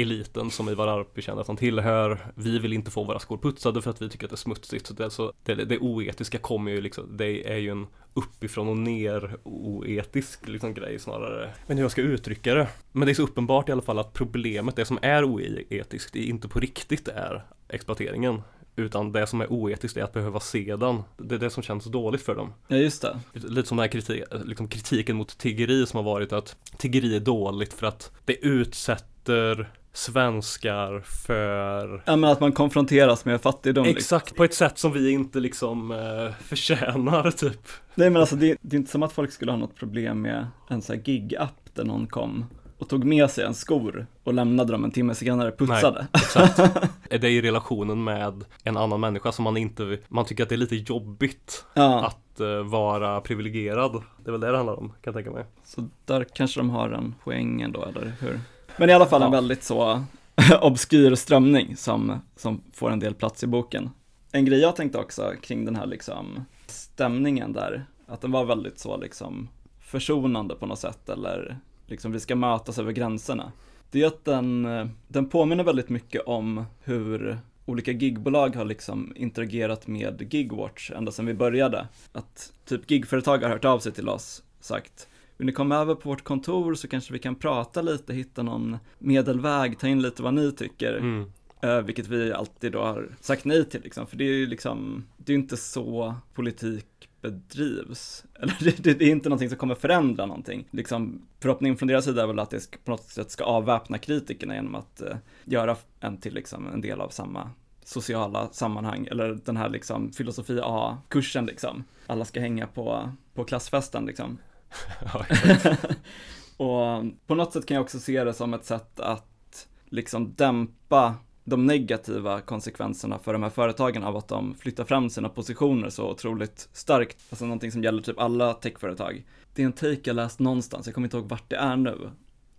eliten som Ivar Arpi känner att han tillhör. Vi vill inte få våra skor putsade för att vi tycker att det är smutsigt. Så det, är så, det, det oetiska kommer ju liksom, det är ju en uppifrån och ner oetisk liksom grej snarare. Men hur jag ska uttrycka det. Men det är så uppenbart i alla fall att problemet, det som är oetiskt, det är inte på riktigt är exploateringen. Utan det som är oetiskt är att behöva se den. Det är det som känns dåligt för dem. Ja just det. Lite, som den här kritik, liksom kritiken mot tiggeri som har varit att tiggeri är dåligt för att det utsätter svenskar för Ja men att man konfronteras med fattigdom. liksom. Exakt, på ett sätt som vi inte liksom eh, förtjänar typ. Nej men alltså det, det är inte som att folk skulle ha något problem med en sån här gig-app där någon kom och tog med sig en skor och lämnade dem en timme senare putsade. Exakt. Det är i relationen med en annan människa som man inte, man tycker att det är lite jobbigt Ja, att eh, vara privilegierad. Det är väl det det handlar om, kan jag tänka mig. så där kanske de har en poäng ändå, eller hur? Men i alla fall en väldigt så obskyr strömning som, som får en del plats i boken. En grej jag tänkte också kring den här liksom stämningen där, att den var väldigt så liksom försonande på något sätt, eller liksom vi ska mötas över gränserna. Det är att den, den påminner väldigt mycket om hur olika gigbolag har liksom interagerat med Gigwatch ända sedan vi började. Att typ gigföretag har hört av sig till oss sagt vill ni komma över på vårt kontor så kanske vi kan prata lite, hitta någon medelväg, ta in lite vad ni tycker. Mm. Eh, vilket vi alltid då har sagt nej till liksom, för det är ju liksom, det är inte så politik bedrivs. Eller det, det, det är inte någonting som kommer förändra någonting. Liksom, förhoppningen från deras sida är väl att det ska, på något sätt ska avväpna kritikerna genom att eh, göra en till liksom en del av samma sociala sammanhang, eller den här liksom filosofi A-kursen liksom. Alla ska hänga på, på klassfesten liksom. Och um, på något sätt kan jag också se det som ett sätt att liksom dämpa de negativa konsekvenserna för de här företagen av att de flyttar fram sina positioner så otroligt starkt. Alltså någonting som gäller typ alla techföretag. Det är en take jag läst någonstans, jag kommer inte ihåg vart det är nu.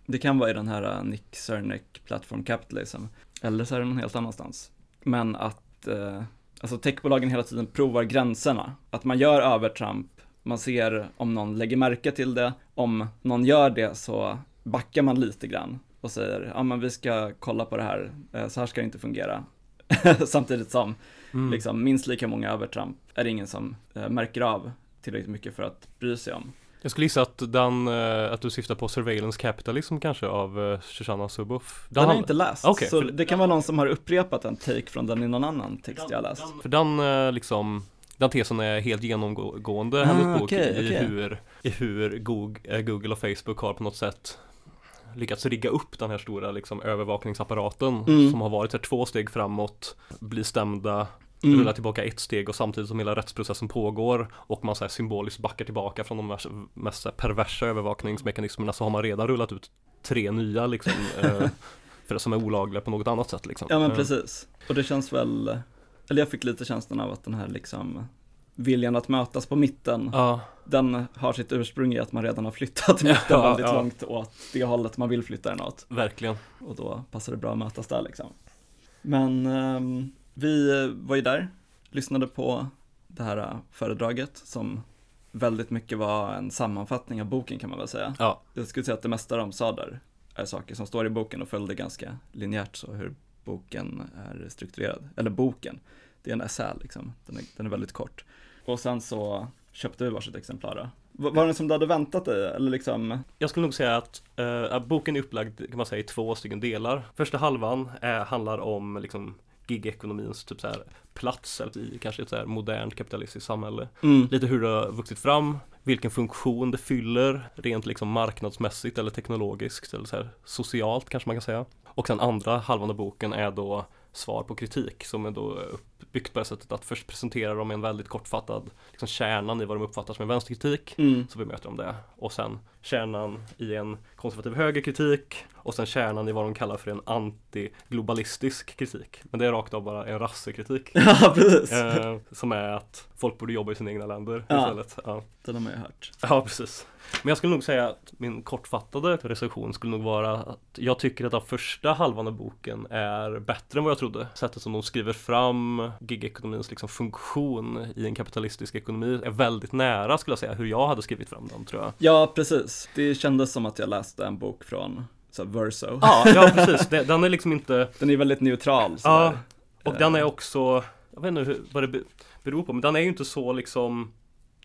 Det kan vara i den här uh, Nick Cernick Platform Capitalism. Eller så är det någon helt annanstans. Men att eh, alltså techbolagen hela tiden provar gränserna. Att man gör övertramp, man ser om någon lägger märke till det. Om någon gör det så backar man lite grann och säger, ja men vi ska kolla på det här, eh, så här ska det inte fungera. Samtidigt som Mm. liksom, minst lika många övertramp är det ingen som eh, märker av tillräckligt mycket för att bry sig om. Jag skulle gissa att, den, eh, att du syftar på Surveillance Capitalism kanske av eh, Shoshana Zuboff. Den har jag inte läst, Okej, så för- det kan vara någon som har upprepat en take från den i någon annan text jag har läst. För den liksom den tesen är helt genomgående Ah, hennes bok okej, i, okej. hur, i hur Google, eh, Google och Facebook har på något sätt lyckats rigga upp den här stora liksom, övervakningsapparaten Mm. som har varit här två steg framåt, blir stämda, Mm. rullar tillbaka ett steg och samtidigt som hela rättsprocessen pågår och man så här symboliskt backar tillbaka från de mest, mest så här perversa övervakningsmekanismerna så har man redan rullat ut tre nya liksom eh, för som är olagliga på något annat sätt liksom. Ja men Eh, precis. Och det känns väl, eller jag fick lite känslan av att den här liksom viljan att mötas på mitten, Ja, den har sitt ursprung i att man redan har flyttat mitten Ja, väldigt ja. långt åt det hållet man vill flytta den åt. verkligen. Och då passar det bra att mötas där liksom. Men ehm, vi var ju där, lyssnade på det här eh, föredraget som väldigt mycket var en sammanfattning av boken kan man väl säga. Ja. Jag skulle säga att det mesta de sa där är saker som står i boken och följde ganska linjärt så hur boken är strukturerad. Eller boken, det är en essä liksom, den är, den är väldigt kort. Och sen så köpte vi varsitt exemplar. Var det som du hade väntat dig? Eller liksom, Jag skulle nog säga att, eh, boken är upplagd kan man säga i två stycken delar. Första halvan är, handlar om liksom gigekonomins typ så här plats eller i kanske ett så här modernt kapitalistiskt samhälle. mm, Lite hur det har vuxit fram, vilken funktion det fyller rent liksom marknadsmässigt eller teknologiskt eller så här socialt kanske man kan säga. Och sen andra halvan av boken är då svar på kritik som är då uppbyggt på det sättet att först presenterar de en väldigt kortfattad liksom kärnan i vad de uppfattar som en vänsterkritik mm, så bemöter de det. Och sen kärnan i en konservativ högerkritik och sen kärnan i vad de kallar för en antiglobalistisk kritik. Men det är rakt av bara en rassekritik. ja precis. eh, som är att folk borde jobba i sina egna länder Ja. istället. Ja. Den har man ju hört. ja, precis. Men jag skulle nog säga att min kortfattade recension skulle nog vara att jag tycker att den första halvan av boken är bättre än vad jag trodde. Sättet som de skriver fram gigekonomins liksom funktion i en kapitalistisk ekonomi är väldigt nära skulle jag säga hur jag hade skrivit fram den tror jag. Ja, precis. Det kändes som att jag läste en bok från så Verso. Ja, ja precis. Den är liksom inte, Den är väldigt neutral. ja, sådär. och den är också, jag vet inte hur, vad det be- beror på, men den är ju inte så liksom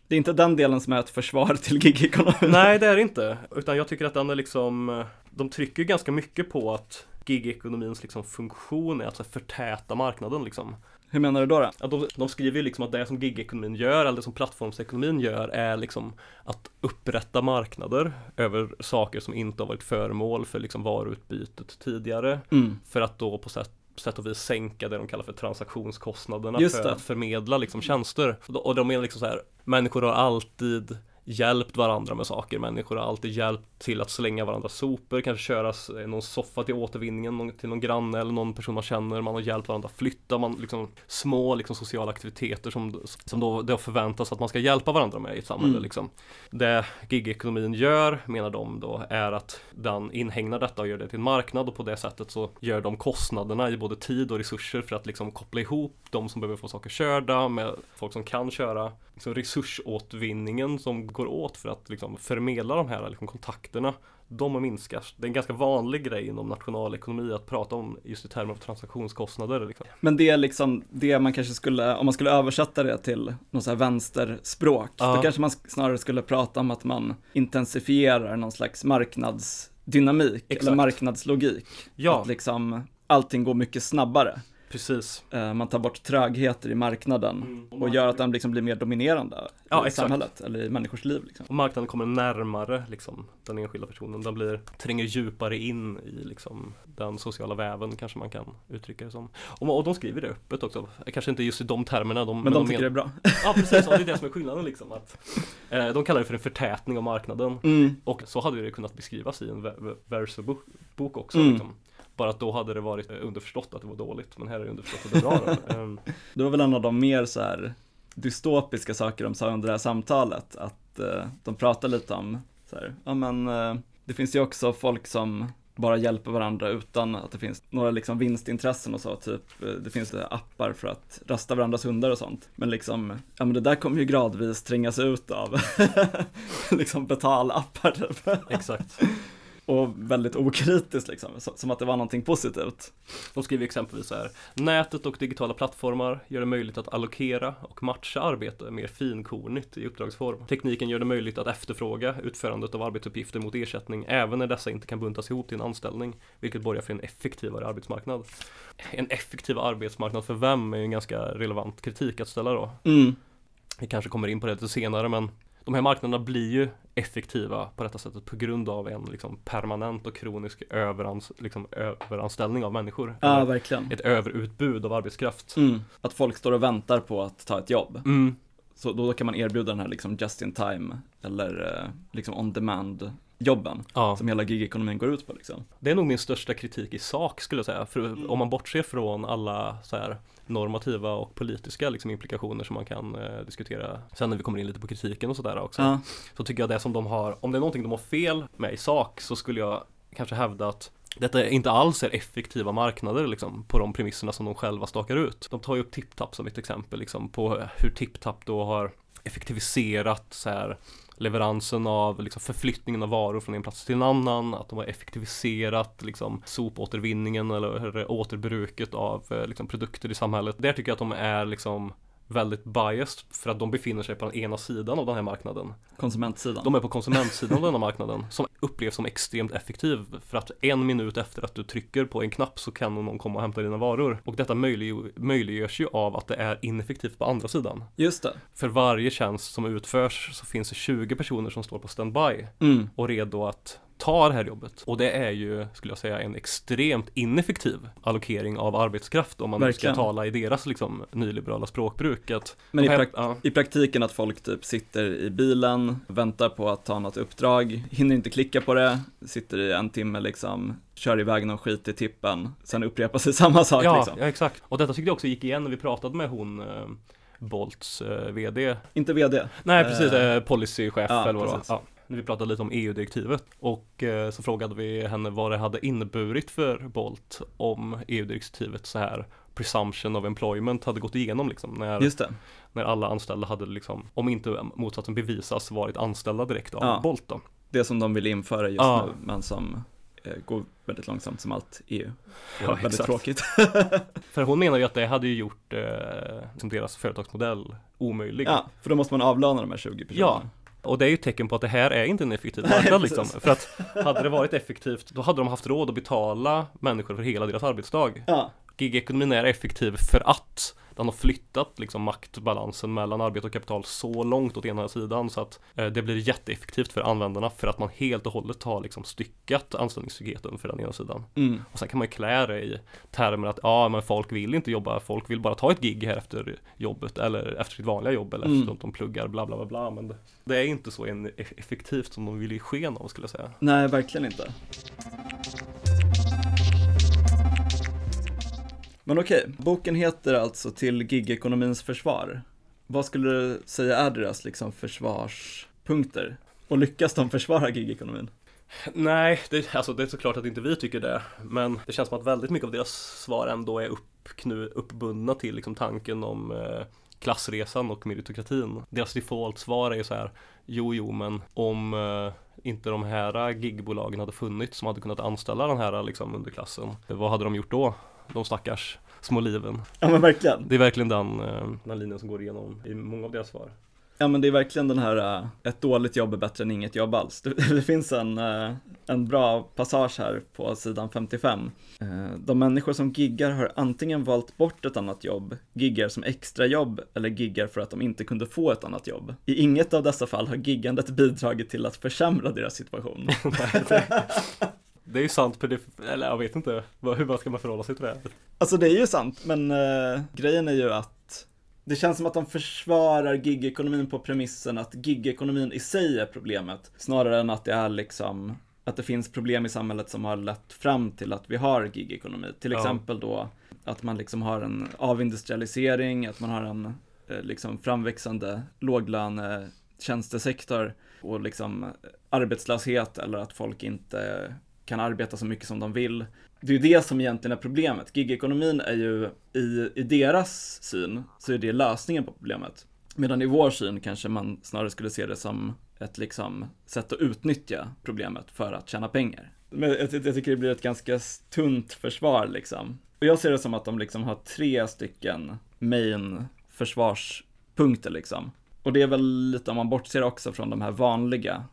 Det är inte den delen som är ett försvar till gigekonomin. Nej det är det inte, utan jag tycker att den är liksom De trycker ganska mycket på att gigekonomins liksom funktion är att förtäta marknaden liksom Hur menar du då? då? ja, de, de skriver ju liksom att det som gigekonomin gör, eller det som plattformsekonomin gör är liksom att upprätta marknader över saker som inte har varit föremål för liksom varuutbytet tidigare Mm. för att då på sätt, sätt och vis sänka det de kallar för transaktionskostnaderna Just för att förmedla liksom tjänster. Och de- Och de menar liksom så här, människor har alltid hjälpt varandra med saker. Människor har alltid hjälpt till att slänga varandras sopor, kanske köra någon soffa till återvinningen någon, till någon granne eller någon person man känner. Man har hjälpt varandra att flytta, man, liksom, små liksom, sociala aktiviteter som, som då det förväntas att man ska hjälpa varandra med i ett samhälle. Mm. Liksom. Det gigekonomin gör, menar de då, är att den inhägnar detta och gör det till en marknad och på det sättet så gör de kostnaderna i både tid och resurser för att liksom koppla ihop de som behöver få saker körda med folk som kan köra. Liksom resursåtvinningen som går åt för att liksom förmedla de här liksom kontakterna de minskar. Det är en ganska vanlig grej inom nationalekonomi att prata om just i termer av transaktionskostnader. Liksom. Men det är liksom det man kanske skulle, om man skulle översätta det till något så här vänsterspråk, Ja. då kanske man snarare skulle prata om att man intensifierar någon slags marknadsdynamik eller Exakt. marknadslogik. Ja, Att liksom allting går mycket snabbare. Precis. Eh, Man tar bort trögheter i marknaden och gör att den liksom blir mer dominerande Ja, i exakt. samhället eller i människors liv. Liksom. Och marknaden kommer närmare liksom, den enskilda personen. Den blir, tränger djupare in i liksom, den sociala väven kanske man kan uttrycka det som. Och, och de skriver det öppet också. Kanske inte just i de termerna. De, Men de tycker det är bra. Ja precis, ja, det är det som är skillnaden liksom. Att, eh, de kallar det för en förtätning av marknaden. Mm. Och så hade det kunnat beskrivas i en Verso-bok bok också. Mm. Liksom. Bara att då hade det varit eh, underförstått att det var dåligt. Men här är det underförstått att det är bra. Ehm, Det var väl en av de mer så här dystopiska saker de sa under det här samtalet, att eh, de pratade lite om så här, ja men eh, det finns ju också folk som bara hjälper varandra utan att det finns några liksom vinstintressen och så, typ det finns appar för att rasta varandras hundar och sånt. Men liksom, ja men det där kommer ju gradvis trängas ut av liksom betalappar typ. exakt. Och väldigt okritiskt liksom, som att det var någonting positivt. De skriver exempelvis så här. Nätet och digitala plattformar gör det möjligt att allokera och matcha arbete mer finkornigt i uppdragsform. Tekniken gör det möjligt att efterfråga utförandet av arbetsuppgifter mot ersättning även när dessa inte kan buntas ihop till en anställning, vilket borgar för en effektivare arbetsmarknad. En effektiv arbetsmarknad för vem är ju en ganska relevant kritik att ställa då. Mm. Vi kanske kommer in på det lite senare men de här marknaderna blir ju effektiva på detta sättet på grund av en liksom, permanent och kronisk överans, liksom, överanställning av människor. Ja, verkligen. Ett överutbud av arbetskraft. Mm. Att folk står och väntar på att ta ett jobb. Mm. Så då kan man erbjuda den här liksom just in time eller eh, liksom on demand jobben Ja, som hela gigekonomin går ut på liksom. det är nog min största kritik i sak skulle jag säga. För om man bortser från alla så här normativa och politiska liksom, implikationer som man kan eh, diskutera sen när vi kommer in lite på kritiken och sådär också. Ja, så tycker jag det som de har, om det är någonting de har fel med i sak så skulle jag kanske hävda att detta inte alls är effektiva marknader liksom, på de premisserna som de själva stakar ut. De tar ju upp TipTap som ett exempel liksom, på hur TipTap då har effektiviserat så här, leveransen av liksom, förflyttningen av varor från en plats till en annan, att de har effektiviserat liksom, sopåtervinningen eller återbruket av eh, liksom, produkter i samhället. Där tycker jag att de är liksom väldigt biased för att de befinner sig på den ena sidan av den här marknaden. konsumentsidan. De är på konsumentsidan av denna marknaden som upplevs som extremt effektiv för att en minut efter att du trycker på en knapp så kan någon komma och hämta dina varor. Och detta möjlig- möjliggörs ju av att det är ineffektivt på andra sidan. Just det. För varje tjänst som utförs så finns det 20 personer som står på standby Mm. och redo att ta det här jobbet. Och det är ju, skulle jag säga, en extremt ineffektiv allokering av arbetskraft om man Verkligen. ska tala i deras liksom nyliberala språkbruk. Att Men i, här- ja. i praktiken att folk typ sitter i bilen, väntar på att ta något uppdrag, hinner inte klicka på det, sitter i en timme liksom, kör iväg någon skit i tippen, sen upprepar sig samma sak Ja, liksom. ja, exakt. Och detta tyckte jag också gick igen när vi pratade med hon eh, Bolts eh, VD. Inte vd. Nej, precis. Eh, Eh, policychef ja, eller vad det var. Ja. När vi pratade lite om EU-direktivet och eh, så frågade vi henne vad det hade inneburit för Bolt om EU-direktivet så här presumption of employment hade gått igenom liksom när, när alla anställda hade liksom, om inte motsatsen bevisas, varit anställda direkt av Ja. Bolt då. Det som de vill införa just Ja. nu, men som eh, går väldigt långsamt som allt EU. Ja, väldigt exakt. tråkigt. För hon menar ju att det hade ju gjort eh, som deras företagsmodell omöjlig. ja, för då måste man avlöna de här 20 personerna. Ja. Och det är ju ett tecken på att det här är inte en effektiv marknad liksom. För att hade det varit effektivt, då hade de haft råd att betala människor för hela deras arbetsdag. Ja, gigekonomin är effektiv för att den har flyttat liksom maktbalansen mellan arbete och kapital så långt åt ena sidan så att eh, det blir jätteeffektivt för användarna för att man helt och hållet har liksom styckat anställningstryggheten för den ena sidan. Mm. Och sen kan man ju klä det i termer att ja men folk vill inte jobba, folk vill bara ta ett gig här efter jobbet eller efter sitt vanliga jobb eller Mm. efter att de pluggar bla bla bla bla men det, är inte så en- effektivt som de vill ge sken av skulle jag säga. Nej, verkligen inte. Men okej, boken heter alltså Till gigekonomins försvar. Vad skulle du säga är deras liksom försvarspunkter? Och lyckas de försvara gigekonomin? Nej, det, alltså det är såklart att inte vi tycker det Men det känns som att väldigt mycket av deras svar ändå är uppknu, uppbundna till liksom tanken om eh, klassresan och meritokratin Deras default-svar är ju så här Jo, jo, men om eh, inte de här gigbolagen hade funnits som hade kunnat anställa den här liksom underklassen Vad hade de gjort då? De stackars små liven Ja men verkligen. Det är verkligen den, eh, den linjen som går igenom i många av deras svar Ja men det är verkligen den här, äh, ett dåligt jobb är bättre än inget jobb alls. Det, det finns en, äh, en bra passage här på sidan 55. Eh, De människor som giggar har antingen valt bort ett annat jobb, giggar som extrajobb eller giggar för att de inte kunde få ett annat jobb. I inget av dessa fall har giggandet bidragit till att försämra deras situation. Det, är ju sant, för det, eller jag vet inte, hur ska man förhålla sig till det? Alltså det är ju sant, men eh, grejen är ju att det känns som att de försvarar gigekonomin på premissen att gigekonomin i sig är problemet, snarare än att det är liksom att det finns problem i samhället som har lett fram till att vi har gigekonomi. Till Ja. exempel då att man liksom har en avindustrialisering, att man har en eh, liksom framväxande låglöne tjänstesektor och liksom arbetslöshet eller att folk inte kan arbeta så mycket som de vill. Det är ju det som egentligen är problemet. Gigekonomin är ju, i, i deras syn, så är det lösningen på problemet. Medan i vår syn kanske man snarare skulle se det som ett liksom sätt att utnyttja problemet för att tjäna pengar. Men jag, jag tycker det blir ett ganska tunt försvar liksom. Och jag ser det som att de liksom har tre stycken main försvarspunkter liksom. Och det är väl lite om man bortser också från de här vanliga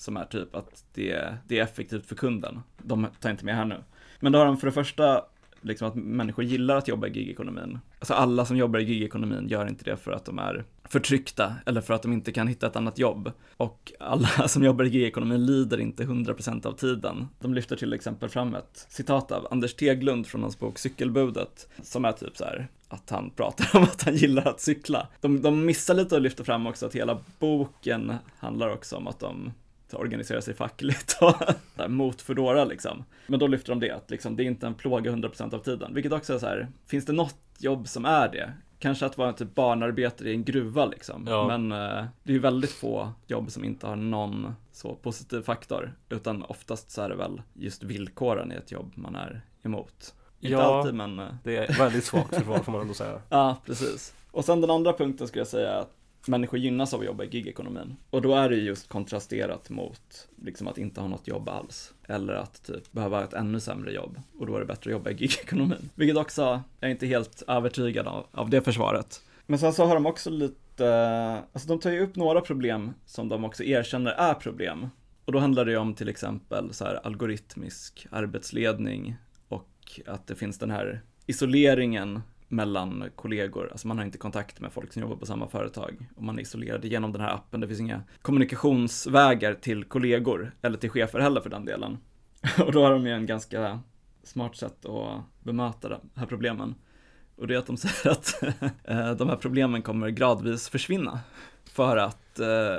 som är typ att det, det är effektivt för kunden. De tar inte med här nu. Men då har de för det första liksom att människor gillar att jobba i gigekonomin. Alltså alla som jobbar i gigekonomin gör inte det för att de är förtryckta eller för att de inte kan hitta ett annat jobb. Och alla som jobbar i gigekonomin lider inte 100% av tiden. De lyfter till exempel fram ett citat av Anders Teglund från hans bok Cykelbudet, som är typ så här att han pratar om att han gillar att cykla. De, de missar lite att lyfta fram också att hela boken handlar också om att de organiserar sig fackligt och mot Foodora liksom. Men då lyfter de det, att liksom, det är inte en plåga 100% av tiden. Vilket också är så här, finns det något jobb som är det? Kanske att vara typ barnarbetare i en gruva liksom. Ja. Men eh, det är ju väldigt få jobb som inte har någon så positiv faktor. Utan oftast så är det väl just villkoren i ett jobb man är emot. Inte Ja. alltid men eh, Det är väldigt svagt försvar får man ändå säga. Ja, precis. Och sen den andra punkten skulle jag säga att människor gynnas av att jobba i gigekonomin. Och då är det ju just kontrasterat mot liksom att inte ha något jobb alls. Eller att typ behöva ett ännu sämre jobb. Och då är det bättre att jobba i gigekonomin. Vilket också, jag är inte helt övertygad av, av det försvaret. Men sen så har de också lite, alltså de tar ju upp några problem som de också erkänner är problem. Och då handlar det ju om till exempel så här algoritmisk arbetsledning och att det finns den här isoleringen mellan kollegor, alltså man har inte kontakt med folk som jobbar på samma företag och man är isolerad genom den här appen. Det finns inga kommunikationsvägar till kollegor eller till chefer heller för den delen. Och då har de ju en ganska smart sätt att bemöta de här problemen. Och det är att de säger att eh, de här problemen kommer gradvis försvinna för att eh,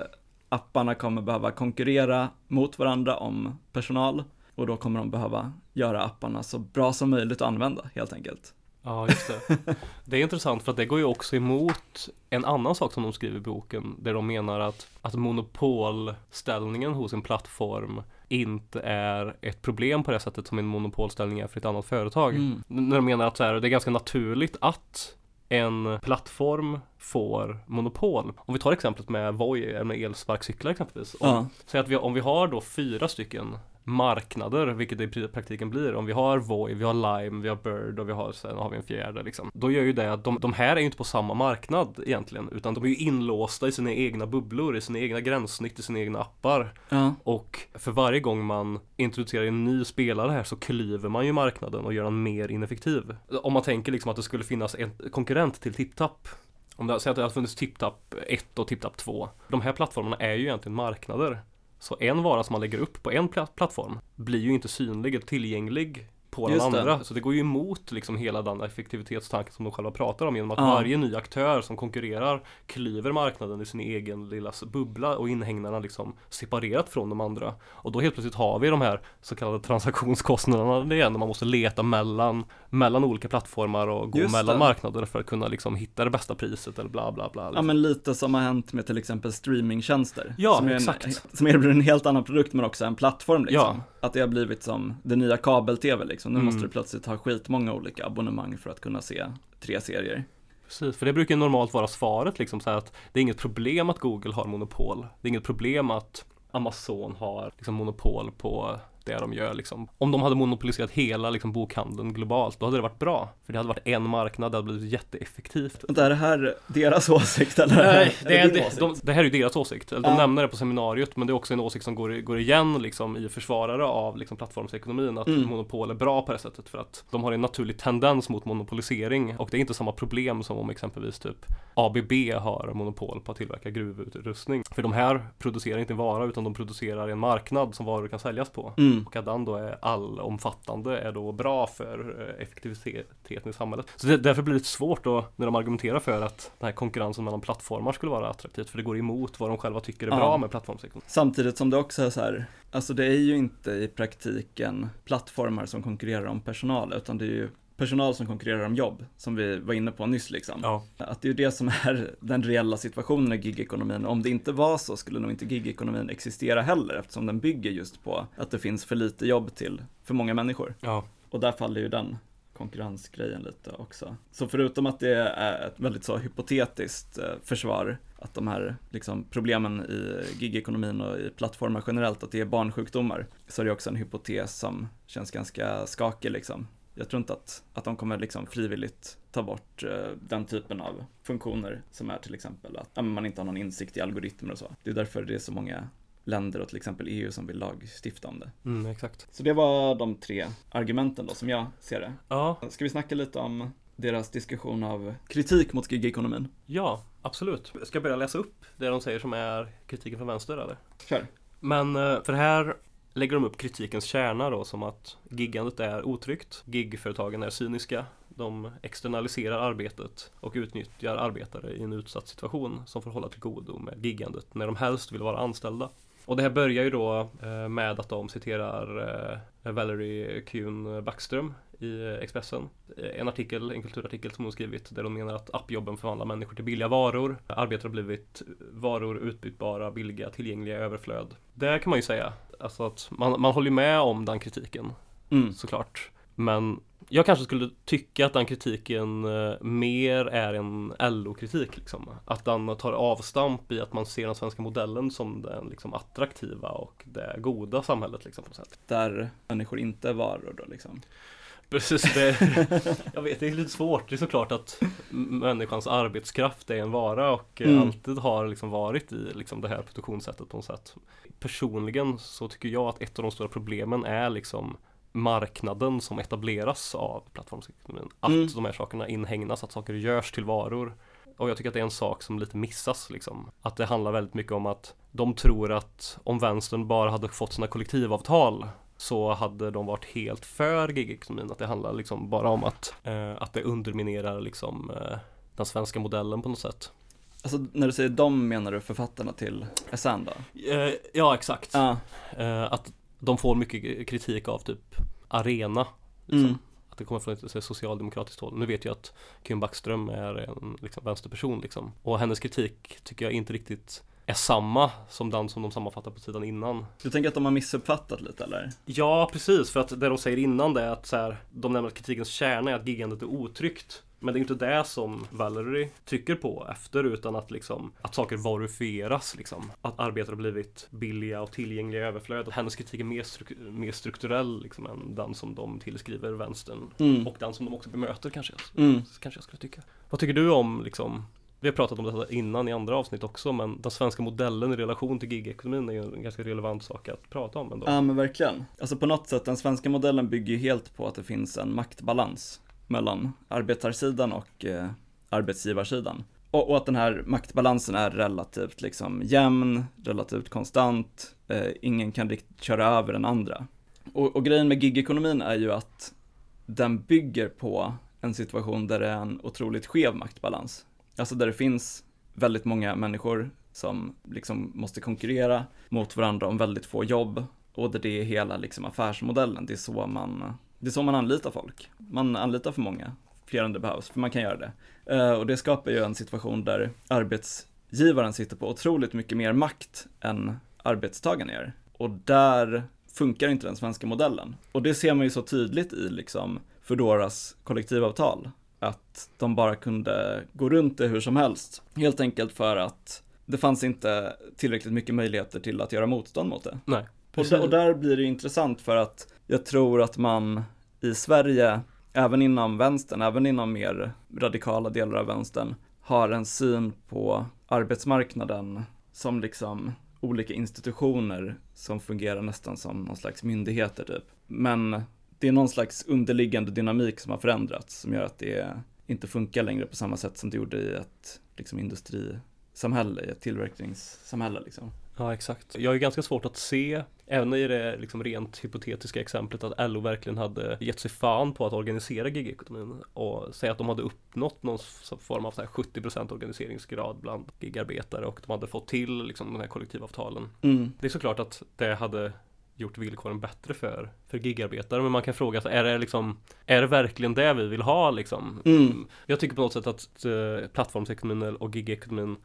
apparna kommer behöva konkurrera mot varandra om personal och då kommer de behöva göra apparna så bra som möjligt att använda helt enkelt. Ja, just det. Det är intressant för att det går ju också emot en annan sak som de skriver i boken där de menar att, att monopolställningen hos en plattform inte är ett problem på det sättet som en monopolställning är för ett annat företag. Mm. När de menar att så här, det är ganska naturligt att en plattform får monopol. Om vi tar exemplet med Voi, med elsparkcyklar exempelvis. Om, Ja, Säg att vi, om vi har då fyra stycken marknader, vilket det i praktiken blir. Om vi har Voi, vi har Lime, vi har Bird och vi har, sen har vi en fjärde liksom. Då gör ju det att de, de här är ju inte på samma marknad egentligen, utan de är ju inlåsta i sina egna bubblor, i sina egna gränssnitt, i sina egna appar. Ja. Och för varje gång man introducerar en ny spelare här så klyver man ju marknaden och gör den mer ineffektiv. Om man tänker liksom att det skulle finnas en konkurrent till TipTap om det, säg att det har funnits TipTap 1 och TipTap 2. De här plattformarna är ju egentligen marknader. Så en vara som man lägger upp på en plattform blir ju inte synlig eller tillgänglig på den Just det. andra. Så det går ju emot liksom hela den effektivitetstanken som de själva pratar om genom att Ja. varje ny aktör som konkurrerar klyver marknaden i sin egen lilla bubbla och inhägnaderna liksom separerat från de andra. Och då helt plötsligt har vi de här så kallade transaktionskostnaderna igen, när man måste leta mellan, mellan olika plattformar och gå Just mellan det. marknader för att kunna liksom hitta det bästa priset eller bla bla bla. Ja Liksom. men lite som har hänt med till exempel streamingtjänster. Ja, som exakt. En, som erbjuder en helt annan produkt men också en plattform liksom. Ja. Att det har blivit som det nya kabel-tv liksom. Nu Mm. måste du plötsligt ha skitmånga olika abonnemang för att kunna se tre serier. Precis, för det brukar normalt vara svaret liksom så att det är inget problem att Google har monopol. Det är inget problem att Amazon har liksom monopol på det de gör liksom. Om de hade monopoliserat hela liksom bokhandeln globalt, då hade det varit bra. För det hade varit en marknad, det hade blivit jätteeffektivt. Vänta, är det här deras åsikt eller? Nej, är det, är, det, åsikt? de, det här är ju deras åsikt. De Ja. nämner det på seminariet, men det är också en åsikt som går, går igen liksom, i försvarare av liksom, plattformsekonomin, att Mm. monopol är bra på det sättet. För att de har en naturlig tendens mot monopolisering och det är inte samma problem som om exempelvis typ ABB har monopol på att tillverka gruvutrustning. För de här producerar inte en vara, utan de producerar en marknad som varor kan säljas på. Mm. Och att den då är allomfattande är då bra för eh, effektiviteten i samhället. Så det, därför blir det svårt då när de argumenterar för att den här konkurrensen mellan plattformar skulle vara attraktivt. För det går emot vad de själva tycker är Ja. bra med plattformsekonomi. Samtidigt som det också är så här, alltså det är ju inte i praktiken plattformar som konkurrerar om personal, utan det är ju personal som konkurrerar om jobb, som vi var inne på nyss liksom. Ja, Att det är det som är den reella situationen i gigekonomin. Om det inte var så skulle nog inte gigekonomin existera heller, eftersom den bygger just på att det finns för lite jobb till för många människor. ja, Och där faller ju den konkurrensgrejen lite också. Så förutom att det är ett väldigt så hypotetiskt eh, försvar, att de här liksom, problemen i gigekonomin och i plattformar generellt, att det är barnsjukdomar, så är det också en hypotes som känns ganska skakig liksom. Jag tror inte att, att de kommer liksom frivilligt ta bort eh, den typen av funktioner som är till exempel att ja, man inte har någon insikt i algoritmer och så. Det är därför det är så många länder och till exempel EU som vill lagstifta om det. mm, exakt. Så det var de tre argumenten då som jag ser det. Ja, Ska vi snacka lite om deras diskussion av kritik mot gigekonomin? ja, absolut. Ska jag börja läsa upp det de säger som är kritiken från vänster eller? Kör. Men eh, för här lägger de upp kritikens kärna då som att giggandet är otryggt, gigföretagen är cyniska, de externaliserar arbetet och utnyttjar arbetare i en utsatt situation som får hålla till godo med giggandet när de helst vill vara anställda. Och det här börjar ju då eh, med att de citerar eh, Valerie Kuhn Backström i Expressen. En artikel, en kulturartikel som hon skrivit där hon menar att appjobben förvandlar människor till billiga varor. Arbetare har blivit varor utbytbara, billiga, tillgängliga i överflöd. Det kan man ju säga. Alltså att man, man håller med om den kritiken Mm. såklart. Men jag kanske skulle tycka att den kritiken eh, mer är en LO-kritik. Liksom. Att den tar avstamp i att man ser den svenska modellen som den liksom, attraktiva och det goda samhället. Liksom, på sätt. Där människor inte är varor då liksom. Precis, det, jag vet det är lite svårt. Det är såklart att människans arbetskraft är en vara och Mm. alltid har liksom varit i liksom det här produktionssättet på något sätt. Personligen så tycker jag att ett av de stora problemen är liksom marknaden som etableras av plattformsekonomin. Att Mm. de här sakerna inhägnas, att saker görs till varor. Och jag tycker att det är en sak som lite missas liksom. Att det handlar väldigt mycket om att de tror att om vänstern bara hade fått sina kollektivavtal så hade de varit helt för gigekonomin. Att det handlar liksom bara om att, eh, att det underminerar liksom eh, den svenska modellen på något sätt. Alltså när du säger de menar du författarna till Essan då? Eh, ja, exakt. Ja. Eh, att de får mycket kritik av typ Arena. Liksom. Mm. Att det kommer från ett så socialdemokratiskt håll. Nu vet jag att Kim Backström är en liksom, vänsterperson liksom. Och hennes kritik tycker jag inte riktigt är samma som den som de sammanfattar på sidan innan. Du tänker att de har missuppfattat lite eller? Ja, precis. För att det de säger innan det är att så här, de nämner att kritikens kärna är att giggandet är otryggt. Men det är inte det som Valerie trycker på efter utan att liksom att saker varufieras liksom. Att arbetare har blivit billiga och tillgängliga i överflöd. Hennes kritik är mer, struk- mer strukturell liksom än den som de tillskriver vänstern. Mm. Och den som de också bemöter kanske Mm. kanske jag skulle tycka. Vad tycker du om liksom vi har pratat om det innan i andra avsnitt också men den svenska modellen i relation till gigekonomin är ju en ganska relevant sak att prata om ändå. Ja men verkligen. Alltså på något sätt, den svenska modellen bygger ju helt på att det finns en maktbalans mellan arbetarsidan och eh, arbetsgivarsidan. Och, och att den här maktbalansen är relativt liksom jämn, relativt konstant, eh, ingen kan riktigt köra över den andra. Och, och grejen med gigekonomin är ju att den bygger på en situation där det är en otroligt skev maktbalans. Alltså där det finns väldigt många människor som liksom måste konkurrera mot varandra om väldigt få jobb och där det är hela liksom affärsmodellen. Det är så man, det är så man anlitar folk. Man anlitar för många, fler än det behövs, för man kan göra det. Eh, Och det skapar ju en situation där arbetsgivaren sitter på otroligt mycket mer makt än arbetstagaren gör. Och där funkar inte den svenska modellen. Och det ser man ju så tydligt i liksom Foodoras kollektivavtal. Att de bara kunde gå runt det hur som helst. Helt enkelt för att det fanns inte tillräckligt mycket möjligheter till att göra motstånd mot det. Nej. Och, och där blir det intressant för att jag tror att man i Sverige, även inom vänstern, även inom mer radikala delar av vänstern, har en syn på arbetsmarknaden som liksom olika institutioner som fungerar nästan som någon slags myndigheter typ. Men det är någon slags underliggande dynamik som har förändrats som gör att det inte funkar längre på samma sätt som det gjorde i ett liksom, industrisamhälle, i ett tillverkningssamhälle liksom. Ja exakt. Jag är ganska svårt att se, även i det liksom rent hypotetiska exemplet att LO verkligen hade gett sig fan på att organisera gigekonomin och säga att de hade uppnått någon form av så här 70% organiseringsgrad bland gigarbetare och de hade fått till liksom de här kollektivavtalen. Mm. Det är såklart att det hade gjort villkoren bättre för, för gigarbetare men man kan fråga sig, är det liksom Är det verkligen det vi vill ha liksom? Mm. Jag tycker på något sätt att eh, plattformsekonomin och gigekonomin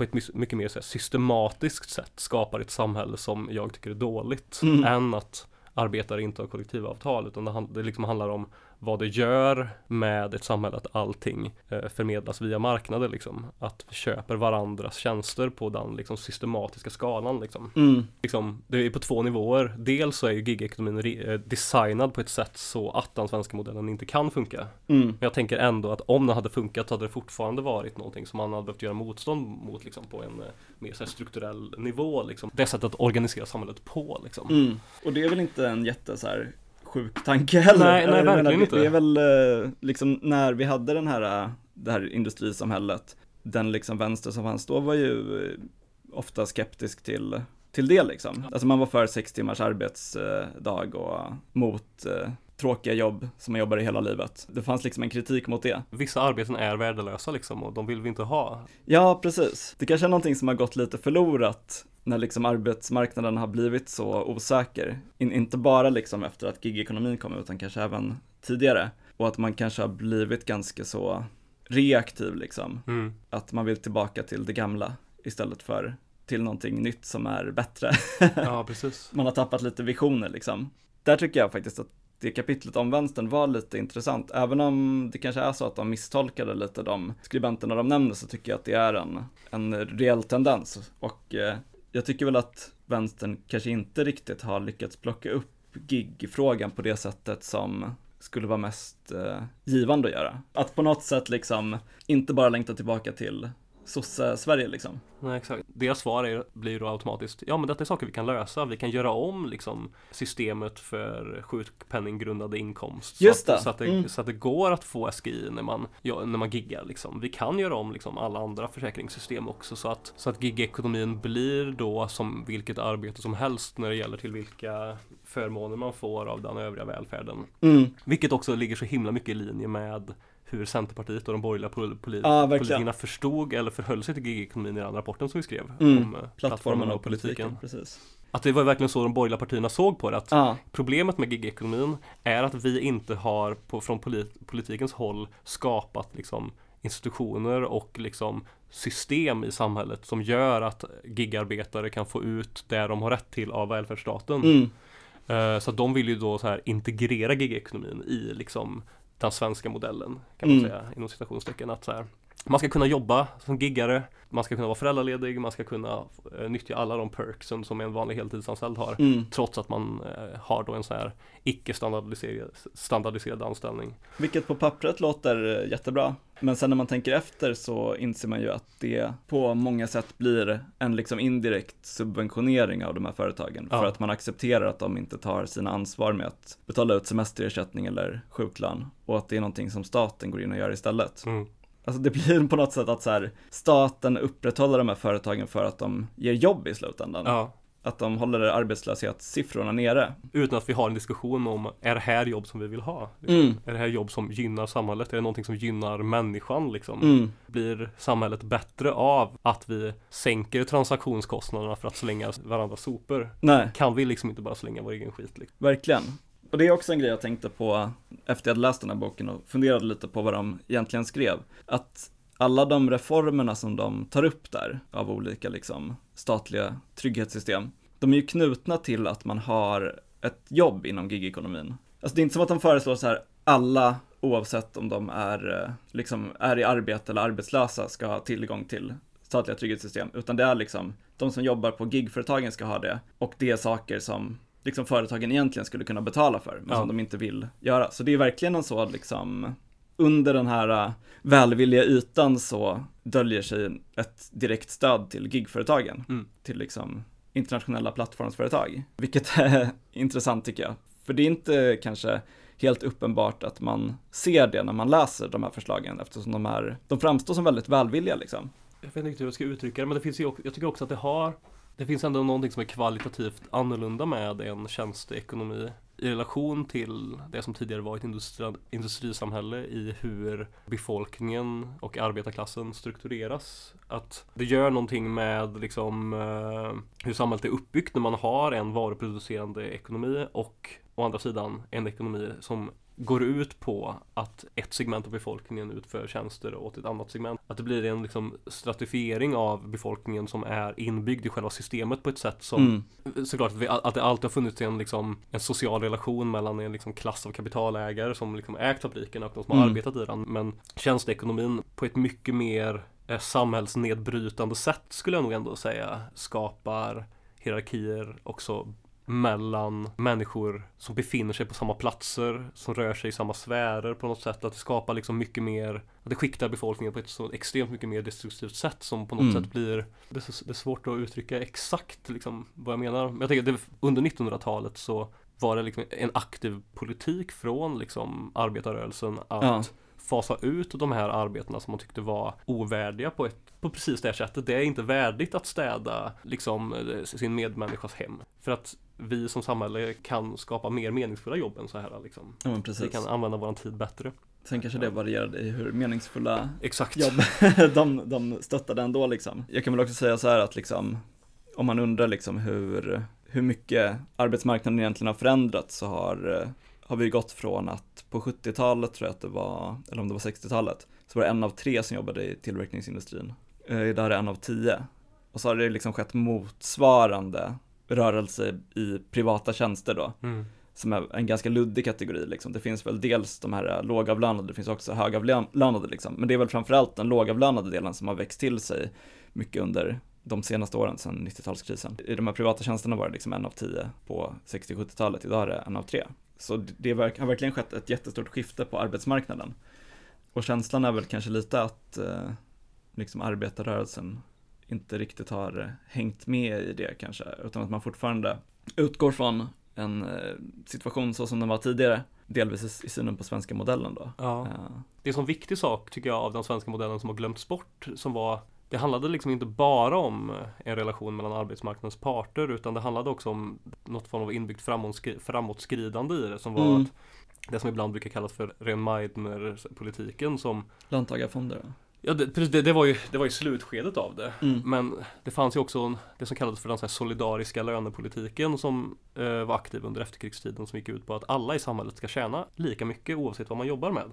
på ett mycket mer här, systematiskt sätt skapar ett samhälle som jag tycker är dåligt Mm. än att arbetare inte har kollektivavtal utan det, det liksom handlar om vad det gör med ett samhälle att allting eh, förmedlas via marknader liksom. Att vi köper varandras tjänster på den liksom, systematiska skalan liksom. Mm. liksom. Det är på två nivåer. Dels så är ju gigekonomin eh, designad på ett sätt så att den svenska modellen inte kan funka. Mm. Men jag tänker ändå att om den hade funkat så hade det fortfarande varit någonting som man hade behövt göra motstånd mot liksom, på en eh, mer så här, strukturell nivå. Liksom. Det sättet att organisera samhället på. Liksom. Mm. Och det är väl inte en jätte så här sjuk tanke heller. Nej, nej, Jag menar, verkligen det, inte. Det är väl eh, liksom när vi hade den här, eh, det här industrisamhället, den liksom vänster som fanns då var ju eh, ofta skeptisk till, till det liksom. Alltså man var för sex timmars arbetsdag och mot tråkiga jobb som man jobbar i hela livet. Det fanns liksom en kritik mot det. Vissa arbeten är värdelösa liksom och de vill vi inte ha. Ja, precis. Det kanske är någonting som har gått lite förlorat när liksom arbetsmarknaden har blivit så osäker. In, inte bara liksom efter att gigekonomin kom utan kanske även tidigare. Och att man kanske har blivit ganska så reaktiv liksom. Mm. Att man vill tillbaka till det gamla istället för till någonting nytt som är bättre. Ja, precis. man har tappat lite visioner liksom. Där tycker jag faktiskt att det kapitlet om vänstern var lite intressant. Även om det kanske är så att de misstolkade lite de skribenterna de nämnde så tycker jag att det är en, en reell tendens. Och eh, jag tycker väl att vänstern kanske inte riktigt har lyckats plocka upp gig-frågan på det sättet som skulle vara mest eh, givande att göra. Att på något sätt liksom inte bara längta tillbaka till sosse-Sverige liksom. Nej, exakt. Deras svar är, blir då automatiskt, ja men detta är saker vi kan lösa. Vi kan göra om liksom systemet för sjukpenninggrundande inkomst. Så Just att, det. Så att det, Mm. så att det går att få SGI när man, ja, när man giggar liksom. Vi kan göra om liksom alla andra försäkringssystem också så att, så att gigekonomin blir då som vilket arbete som helst när det gäller till vilka förmåner man får av den övriga välfärden. Mm. Vilket också ligger så himla mycket i linje med hur Centerpartiet och de borgerliga pol- poli- verkligen. politikerna förstod eller förhöll sig till gigekonomin i den rapporten som vi skrev Mm. om eh, Plattformen och politiken, precis. Att det var verkligen så de borgerliga partierna såg på det. Att Ja, Problemet med gigekonomin är att vi inte har på, från polit, politikens håll skapat liksom institutioner och liksom system i samhället som gör att gigarbetare kan få ut det de har rätt till av välfärdsstaten. mm. Eh, Så de vill ju då så här integrera gigekonomin i liksom den svenska modellen kan man Mm. säga inom citationstecken att så här, man ska kunna jobba som giggare, man ska kunna vara föräldraledig, man ska kunna eh, nyttja alla de perksen som en vanlig heltidsanställd har. Mm. Trots att man eh, har då en så här icke standardiserad, standardiserad anställning. Vilket på pappret låter eh, jättebra. Men sen när man tänker efter så inser man ju att det på många sätt blir en liksom indirekt subventionering av de här företagen. Ja. För att man accepterar att de inte tar sina ansvar med att betala ut semesterersättning eller sjuklön. Och att det är någonting som staten går in och gör istället. Mm. Alltså det blir på något sätt att så här, staten upprätthåller de här företagen för att de ger jobb i slutändan. Ja. Att de håller arbetslöshetssiffrorna nere. Utan att vi har en diskussion om, är det här jobb som vi vill ha? Liksom? Mm. Är det här jobb som gynnar samhället? Är det någonting som gynnar människan liksom? Mm. Blir samhället bättre av att vi sänker transaktionskostnaderna för att slänga varandras sopor? Nej. Kan vi liksom inte bara slänga vår egen skit? Liksom? Verkligen. Och det är också en grej jag tänkte på efter jag hade läst den här boken och funderade lite på vad de egentligen skrev. Att alla de reformerna som de tar upp där av olika liksom statliga trygghetssystem, de är ju knutna till att man har ett jobb inom gigekonomin. Alltså det är inte som att de föreslår så här alla oavsett om de är, eh, liksom, är i arbete eller arbetslösa ska ha tillgång till statliga trygghetssystem, utan det är liksom de som jobbar på gigföretagen ska ha det och det är saker som liksom företagen egentligen skulle kunna betala för, men Ja. som de inte vill göra. Så det är verkligen en så liksom, under den här äh, välvilliga ytan så döljer sig ett direkt stöd till gigföretagen, Mm. till liksom internationella plattformsföretag, vilket är intressant tycker jag. För det är inte kanske helt uppenbart att man ser det när man läser de här förslagen eftersom de, är, de framstår som väldigt välvilliga liksom. Jag vet inte hur jag ska uttrycka det, men det finns ju jag tycker också att det har det finns ändå någonting som är kvalitativt annorlunda med en tjänsteekonomi i relation till det som tidigare var ett industri, industrisamhälle i hur befolkningen och arbetarklassen struktureras. Att det gör någonting med liksom eh, hur samhället är uppbyggt när man har en varuproducerande ekonomi och å andra sidan en ekonomi som går ut på att ett segment av befolkningen utför tjänster åt ett annat segment. Att det blir en liksom stratifiering av befolkningen som är inbyggd i själva systemet på ett sätt som Mm. såklart att, vi, att det alltid har funnits en, liksom, en social relation mellan en liksom, klass av kapitalägare som liksom ägt fabriken och de som har Mm. arbetat i den. Men tjänsteekonomin på ett mycket mer eh, samhällsnedbrytande sätt skulle jag nog ändå säga skapar hierarkier också mellan människor som befinner sig på samma platser, som rör sig i samma sfärer på något sätt. Att det skapar liksom mycket mer, att det skiktar befolkningen på ett så extremt mycket mer destruktivt sätt som på något Mm. sätt blir, det är, det är svårt att uttrycka exakt liksom vad jag menar. Men jag tänker att det, under 1900-talet så var det liksom en aktiv politik från liksom arbetarrörelsen att Ja. Fasa ut de här arbetena som man tyckte var ovärdiga på, ett, på precis det här sättet. Det är inte värdigt att städa liksom eh, sin medmänniskas hem. För att vi som samhälle kan skapa mer meningsfulla jobb än så här liksom. Ja Vi kan använda vår tid bättre. Sen kanske det varierade i hur meningsfulla Exakt. jobb de, de stöttade ändå liksom. Jag kan väl också säga så här att liksom, om man undrar liksom hur, hur mycket arbetsmarknaden egentligen har förändrats så har, eh, har vi gått från att på 70-talet tror jag att det var, eller om det var 60-talet, så var det en av tre som jobbade i tillverkningsindustrin. Eh, Idag är det en av tio. Och så har det liksom skett motsvarande rörelse i privata tjänster då Mm. som är en ganska luddig kategori liksom. Det finns väl dels de här lågavlönade, det finns också högavlönade liksom. Men det är väl framförallt den lågavlönade delen som har växt till sig mycket under de senaste åren sedan 90-talskrisen. I de här privata tjänsterna var det liksom en av tio på 60-70-talet, idag är det en av tre. Så det- har verkligen skett ett jättestort skifte på arbetsmarknaden. Och känslan är väl kanske lite att eh, liksom arbetarrörelsen inte riktigt har eh, hängt med i det kanske, utan att man fortfarande utgår från en eh, situation så som den var tidigare, delvis i- synen på svenska modellen då. Ja. Det är en sån viktig sak tycker jag av den svenska modellen som har glömts bort som var det handlade liksom inte bara om en relation mellan arbetsmarknadens parter utan det handlade också om något form av inbyggt framåtskri- framåtskridande i det som var Mm. att det som ibland brukar kallas för ren Meidner-politiken som Löntagarfonder. Ja, det, precis, det, det, var ju, det var ju slutskedet av det. Mm. Men det fanns ju också en, det som kallades för den så här solidariska lönepolitiken som eh, var aktiv under efterkrigstiden som gick ut på att alla i samhället ska tjäna lika mycket oavsett vad man jobbar med.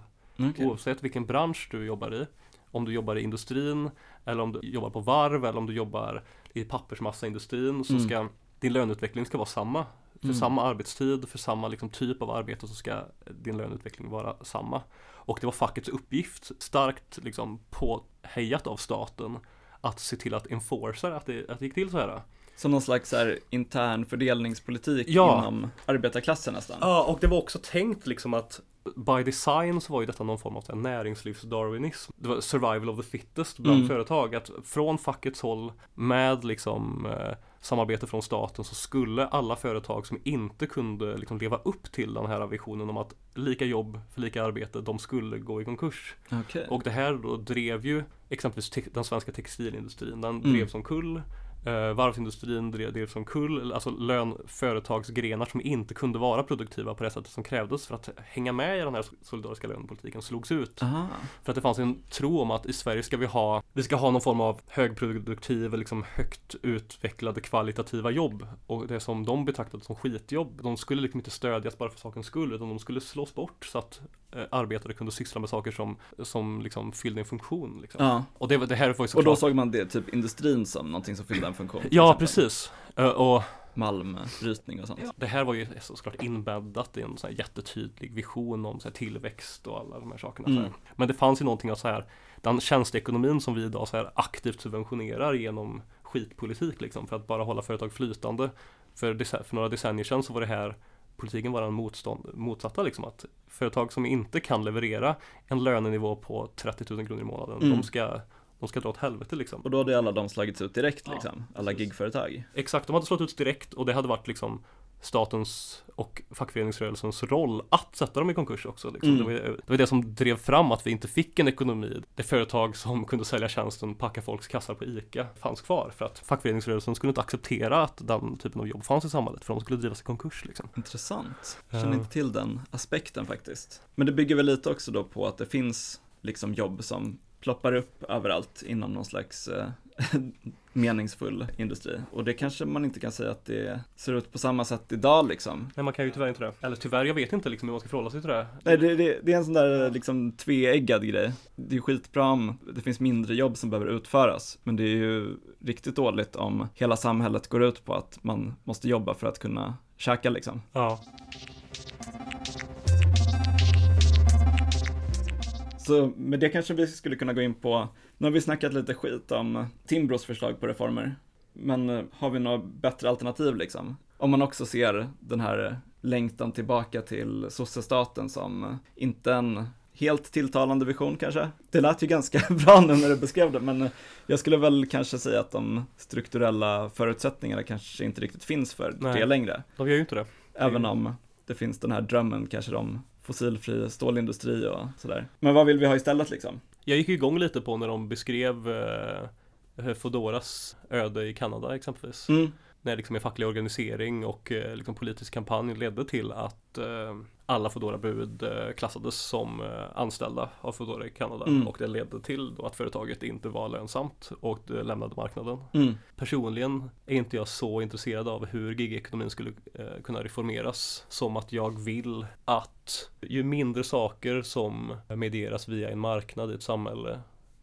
Okej. Oavsett vilken bransch du jobbar i. Om du jobbar i industrin eller om du jobbar på varv eller om du jobbar i pappersmassaindustrin så Mm. ska din löneutveckling ska vara samma För Mm. samma arbetstid, för samma liksom typ av arbete så ska din löneutveckling vara samma. Och det var fackets uppgift, starkt liksom påhejat av staten, att se till att enforca att det, att det gick till så här. Som någon slags här, intern fördelningspolitik Ja. inom arbetarklassen nästan. Ja, och det var också tänkt liksom att by design så var ju detta någon form av näringslivsdarwinism. Det var survival of the fittest bland Mm. företag. Att från fackets håll med liksom eh, samarbete från staten så skulle alla företag som inte kunde liksom leva upp till den här visionen om att lika jobb för lika arbete, de skulle gå i konkurs. Okej. Och det här då drev ju exempelvis den svenska textilindustrin, den Mm. drev som kull. Eh, varvsindustrin drev, drev som kull, alltså lön, företagsgrenar som inte kunde vara produktiva på det sättet som krävdes för att hänga med i den här solidariska lönepolitiken slogs ut. Aha. För att det fanns en tro om att i Sverige ska vi ha, vi ska ha någon form av högproduktiv, liksom högt utvecklade kvalitativa jobb. Och det som de betraktade som skitjobb, de skulle liksom inte stödjas bara för sakens skull, utan de skulle slås bort så att arbetare kunde syssla med saker som, som liksom fyllde en funktion. Liksom. Ja. Och det, det här var Och då såg man det, typ industrin som någonting som fyllde en funktion. Ja, exempel. precis. Eh, Och Malmbrytning och sånt. det här var ju såklart inbäddat i en sån jättetydlig vision om så tillväxt och alla de här sakerna. Mm. Men det fanns ju någonting av så här, den tjänsteekonomin som vi idag så här aktivt subventionerar genom skitpolitik liksom, för att bara hålla företag flytande. För, för några decennier sedan så var det här politiken var den motstånd, motsatta liksom att företag som inte kan leverera en lönenivå på 30 000 kronor i månaden, Mm. de ska de ska dra åt helvete liksom. Och då hade alla de slagits ut direkt Ja, liksom, alla precis. gigföretag. Exakt, de hade slått ut direkt och det hade varit liksom statens och fackföreningsrörelsens roll att sätta dem i konkurs också. Liksom. Mm. Det, var, det var det som drev fram att vi inte fick en ekonomi där företag som kunde sälja tjänsten packa folks kassar på ICA fanns kvar. För att fackföreningsrörelsen skulle inte acceptera att den typen av jobb fanns i samhället för de skulle drivas i konkurs. Liksom. Intressant. Jag känner Ja. inte till den aspekten faktiskt. Men det bygger väl lite också då på att det finns liksom jobb som ploppar upp överallt inom någon slags eh, meningsfull industri. Och det kanske man inte kan säga att det ser ut på samma sätt idag liksom. Nej, man kan ju tyvärr inte det. Eller tyvärr, jag vet inte liksom hur man ska förhålla sig till det. Nej, det, det, det är en sån där liksom tveeggad grej. Det är skitbra om det finns mindre jobb som behöver utföras, men det är ju riktigt dåligt om hela samhället går ut på att man måste jobba för att kunna käka liksom. Ja. Så med det kanske vi skulle kunna gå in på, nu har vi snackat lite skit om Timbros förslag på reformer, men eh, har vi några bättre alternativ liksom? Om man också ser den här längtan tillbaka till sossestaten som eh, inte en helt tilltalande vision kanske. Det lät ju ganska bra nu när du beskrev det, men eh, jag skulle väl kanske säga att de strukturella förutsättningarna kanske inte riktigt finns för det Nej. längre. De gör ju inte det. Även om det finns den här drömmen kanske om fossilfri stålindustri och sådär. Men vad vill vi ha istället liksom? Jag gick igång lite på när de beskrev eh, Fodoras öde i Kanada exempelvis. Mm när liksom en facklig organisering och eh, liksom politisk kampanj ledde till att eh, alla Foodora-bud eh, klassades som anställda av Foodora i Kanada Mm. och det ledde till att företaget inte var lönsamt och det lämnade marknaden. Mm. Personligen är inte jag så intresserad av hur gigekonomin skulle kunna reformeras som att jag vill att ju mindre saker som medieras via en marknad i ett samhälle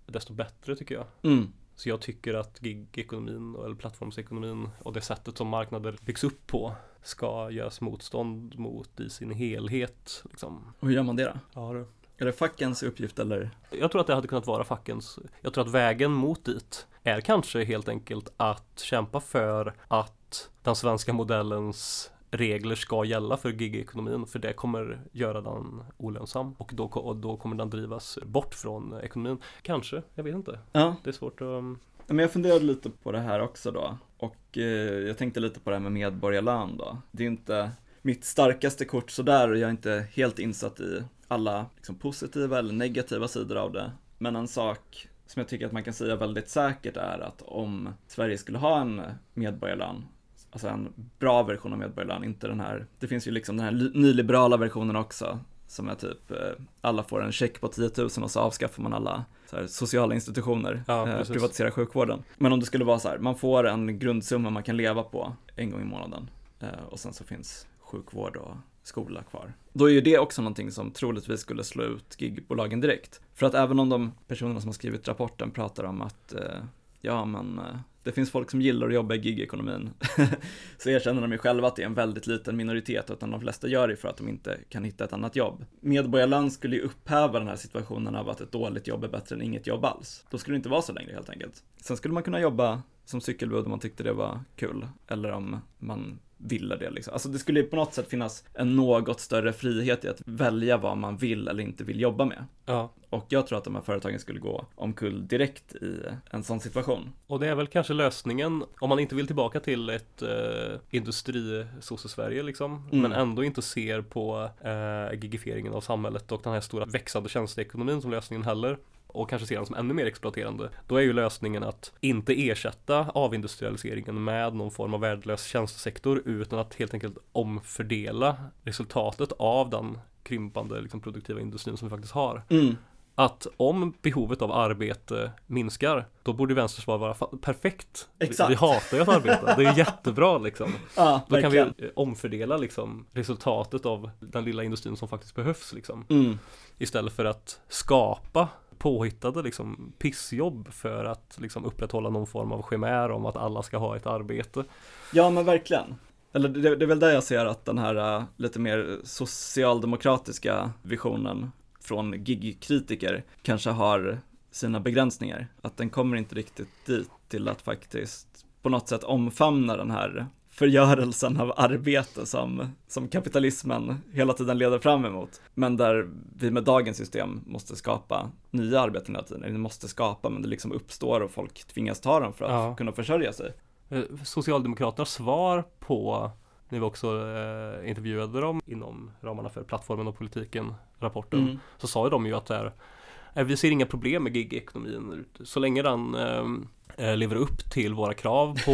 desto bättre tycker jag. Mm. Så jag tycker att gigekonomin eller plattformsekonomin och det sättet som marknader byggs upp på ska göras motstånd mot i sin helhet. Liksom. Och hur gör man det då? Ja, det. Är det fackens uppgift eller? Jag tror att det hade kunnat vara fackens, jag tror att vägen mot dit är kanske helt enkelt att kämpa för att den svenska modellens regler ska gälla för gigekonomin för det kommer göra den olönsam och då, och då kommer den drivas bort från ekonomin. Kanske, jag vet inte. Ja, Det är svårt att men jag funderade lite på det här också då. Och eh, jag tänkte lite på det här med medborgarlön då. Det är inte mitt starkaste kort sådär och jag är inte helt insatt i alla liksom, positiva eller negativa sidor av det. Men en sak som jag tycker att man kan säga väldigt säkert är att om Sverige skulle ha en medborgarlön, alltså en bra version av medborgarlön, inte den här, det finns ju liksom den här nyliberala versionen också, som är typ, eh, alla får en check på 10 000 och så avskaffar man alla så här, sociala institutioner, Ja, eh, privatiserar sjukvården. Men om det skulle vara så här, man får en grundsumma man kan leva på en gång i månaden eh, och sen så finns sjukvård och skola kvar. Då är ju det också någonting som troligtvis skulle slå ut gigbolagen direkt. För att även om de personerna som har skrivit rapporten pratar om att eh, ja men eh, det finns folk som gillar att jobba i gigekonomin. så erkänner de ju själva att det är en väldigt liten minoritet, utan de flesta gör det för att de inte kan hitta ett annat jobb. Medborgarlön skulle ju upphäva den här situationen av att ett dåligt jobb är bättre än inget jobb alls. Då skulle det inte vara så längre helt enkelt. Sen skulle man kunna jobba som cykelbud om man tyckte det var kul, eller om man ville det liksom. Alltså det skulle på något sätt finnas en något större frihet i att välja vad man vill eller inte vill jobba med. Ja. Och jag tror att de här företagen skulle gå omkull direkt i en sån situation. Och det är väl kanske lösningen om man inte vill tillbaka till ett eh, industri-Sverige liksom. Mm. Men ändå inte ser på eh, gigifieringen av samhället och den här stora växande tjänsteekonomin som lösningen heller och kanske ser den som ännu mer exploaterande. Då är ju lösningen att inte ersätta avindustrialiseringen med någon form av värdelös tjänstesektor utan att helt enkelt omfördela resultatet av den krympande liksom, produktiva industrin som vi faktiskt har. Mm. Att om behovet av arbete minskar, då borde vänsters svar vara perfekt. Vi- Exakt. Vi hatar ju att arbeta, det är jättebra liksom. Ja, Då kan vi omfördela liksom resultatet av den lilla industrin som faktiskt behövs liksom. Mm. Istället för att skapa påhittade liksom pissjobb för att liksom upprätthålla någon form av chimär om att alla ska ha ett arbete. Ja, men verkligen. Eller det, det är väl där jag ser att den här äh, lite mer socialdemokratiska visionen från gigkritiker kanske har sina begränsningar. Att den kommer inte riktigt dit till att faktiskt på något sätt omfamna den här förgörelsen av arbete som, som kapitalismen hela tiden leder fram emot. Men där vi med dagens system måste skapa nya arbeten hela tiden. Eller måste skapa, men det liksom uppstår och folk tvingas ta dem för att Ja. kunna försörja sig. Eh, Socialdemokraternas svar på när vi också eh, intervjuade dem inom ramarna för plattformen och politiken rapporten Mm. så sa ju de ju att det är, vi ser inga problem med gigekonomin så länge den eh, eh, lever upp till våra krav på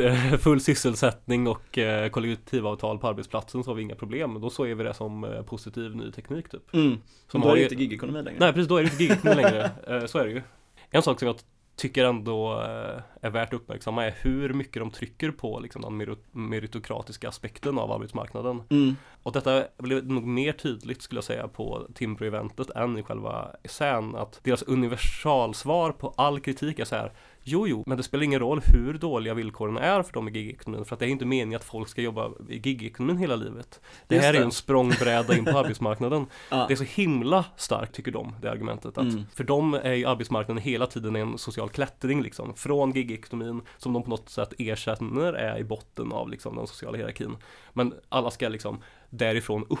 eh, full sysselsättning och eh, kollektivavtal på arbetsplatsen så har vi inga problem. Då ser vi det som eh, positiv ny teknik typ. Mm. Som Då är det ju- inte gigekonomi längre. Nej precis, då är det inte gigekonomi längre. Eh, Så är det ju. En sak som jag tycker ändå eh, är värt att uppmärksamma är hur mycket de trycker på liksom, den merit- meritokratiska aspekten av arbetsmarknaden. Mm. Och detta blev nog mer tydligt skulle jag säga på Timbro-eventet än i själva essän. Att deras universalsvar på all kritik är så här Jo, jo, men det spelar ingen roll hur dåliga villkoren är för dem i gigekonomin för att det är inte meningen att folk ska jobba i gigekonomin hela livet. Det Just här är det. ju en språngbräda in på arbetsmarknaden. Ja. Det är så himla starkt tycker de, det argumentet. Att Mm. För dem är ju arbetsmarknaden hela tiden en social klättring liksom. Från gigekonomin som de på något sätt erkänner är i botten av liksom, den sociala hierarkin. Men alla ska liksom därifrån upp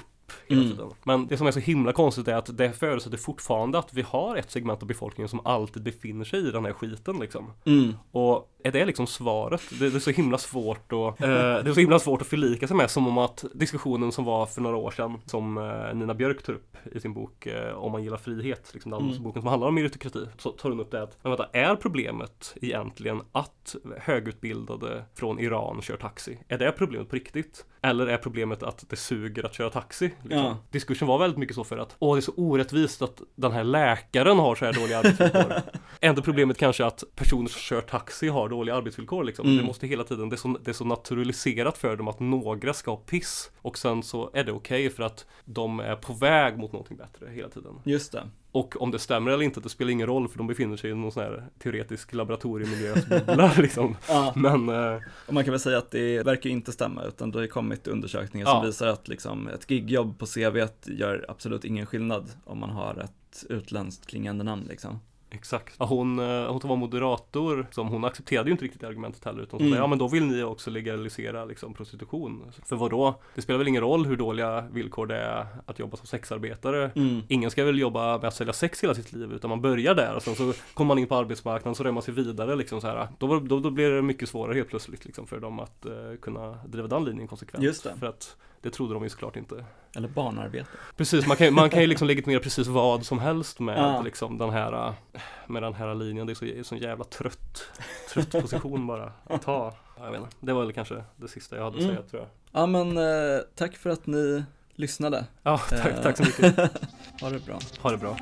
hela Mm. tiden. Men det som är så himla konstigt är att det förutsätter fortfarande att vi har ett segment av befolkningen som alltid befinner sig i den här skiten liksom. Mm. Och är det liksom svaret? Det, det är så himla svårt att eh, Det är så himla svårt att förlika sig med som om att diskussionen som var för några år sedan som eh, Nina Björk tar upp i sin bok eh, Om man gillar frihet, liksom den Mm. boken som handlar om meritokrati så tar hon upp det att men vänta, är problemet egentligen att högutbildade från Iran kör taxi? Är det problemet på riktigt? Eller är problemet att det suger att köra taxi? Liksom? Ja. Diskursen var väldigt mycket så för att Åh, det är så orättvist att den här läkaren har så här dåliga arbetsvillkor inte problemet kanske att personer som kör taxi har dåliga arbetsvillkor liksom. Mm. Det måste hela tiden, det är, så, det är så naturaliserat för dem att några ska ha piss och sen så är det okej för att de är på väg mot någonting bättre hela tiden. Just det. Och om det stämmer eller inte, det spelar ingen roll för de befinner sig i någon sån här teoretisk laboratoriemiljö som bubblar liksom. Ja. Men eh, Och man kan väl säga att det verkar inte stämma, utan det har kommit undersökningar Ja. som visar att liksom ett gigjobb på CV gör absolut ingen skillnad om man har ett utländskt klingande namn liksom. Exakt. Ja, hon, eh, hon som var moderator, som hon accepterade ju inte riktigt det argumentet heller utan hon Mm. sa, ja men då vill ni också legalisera liksom, prostitution. För vad då? Det spelar väl ingen roll hur dåliga villkor det är att jobba som sexarbetare. Mm. Ingen ska väl jobba med att sälja sex hela sitt liv utan man börjar där och sen så kommer man in på arbetsmarknaden så rör man sig vidare liksom så här. Då, då, då blir det mycket svårare helt plötsligt liksom för dem att eh, kunna driva den linjen konsekvent. Just det. För att det trodde de ju såklart inte. Eller barnarbete. Precis, man kan, man kan ju liksom legitimera precis vad som helst med Ja. liksom den här Med den här linjen, det är så, är så jävla trött Trött position bara att ta Jag vet inte, det var väl kanske det sista jag hade att Mm. säga tror jag Ja men eh, tack för att ni lyssnade. Ja, tack, Eh. tack så mycket ha det bra. Ha det bra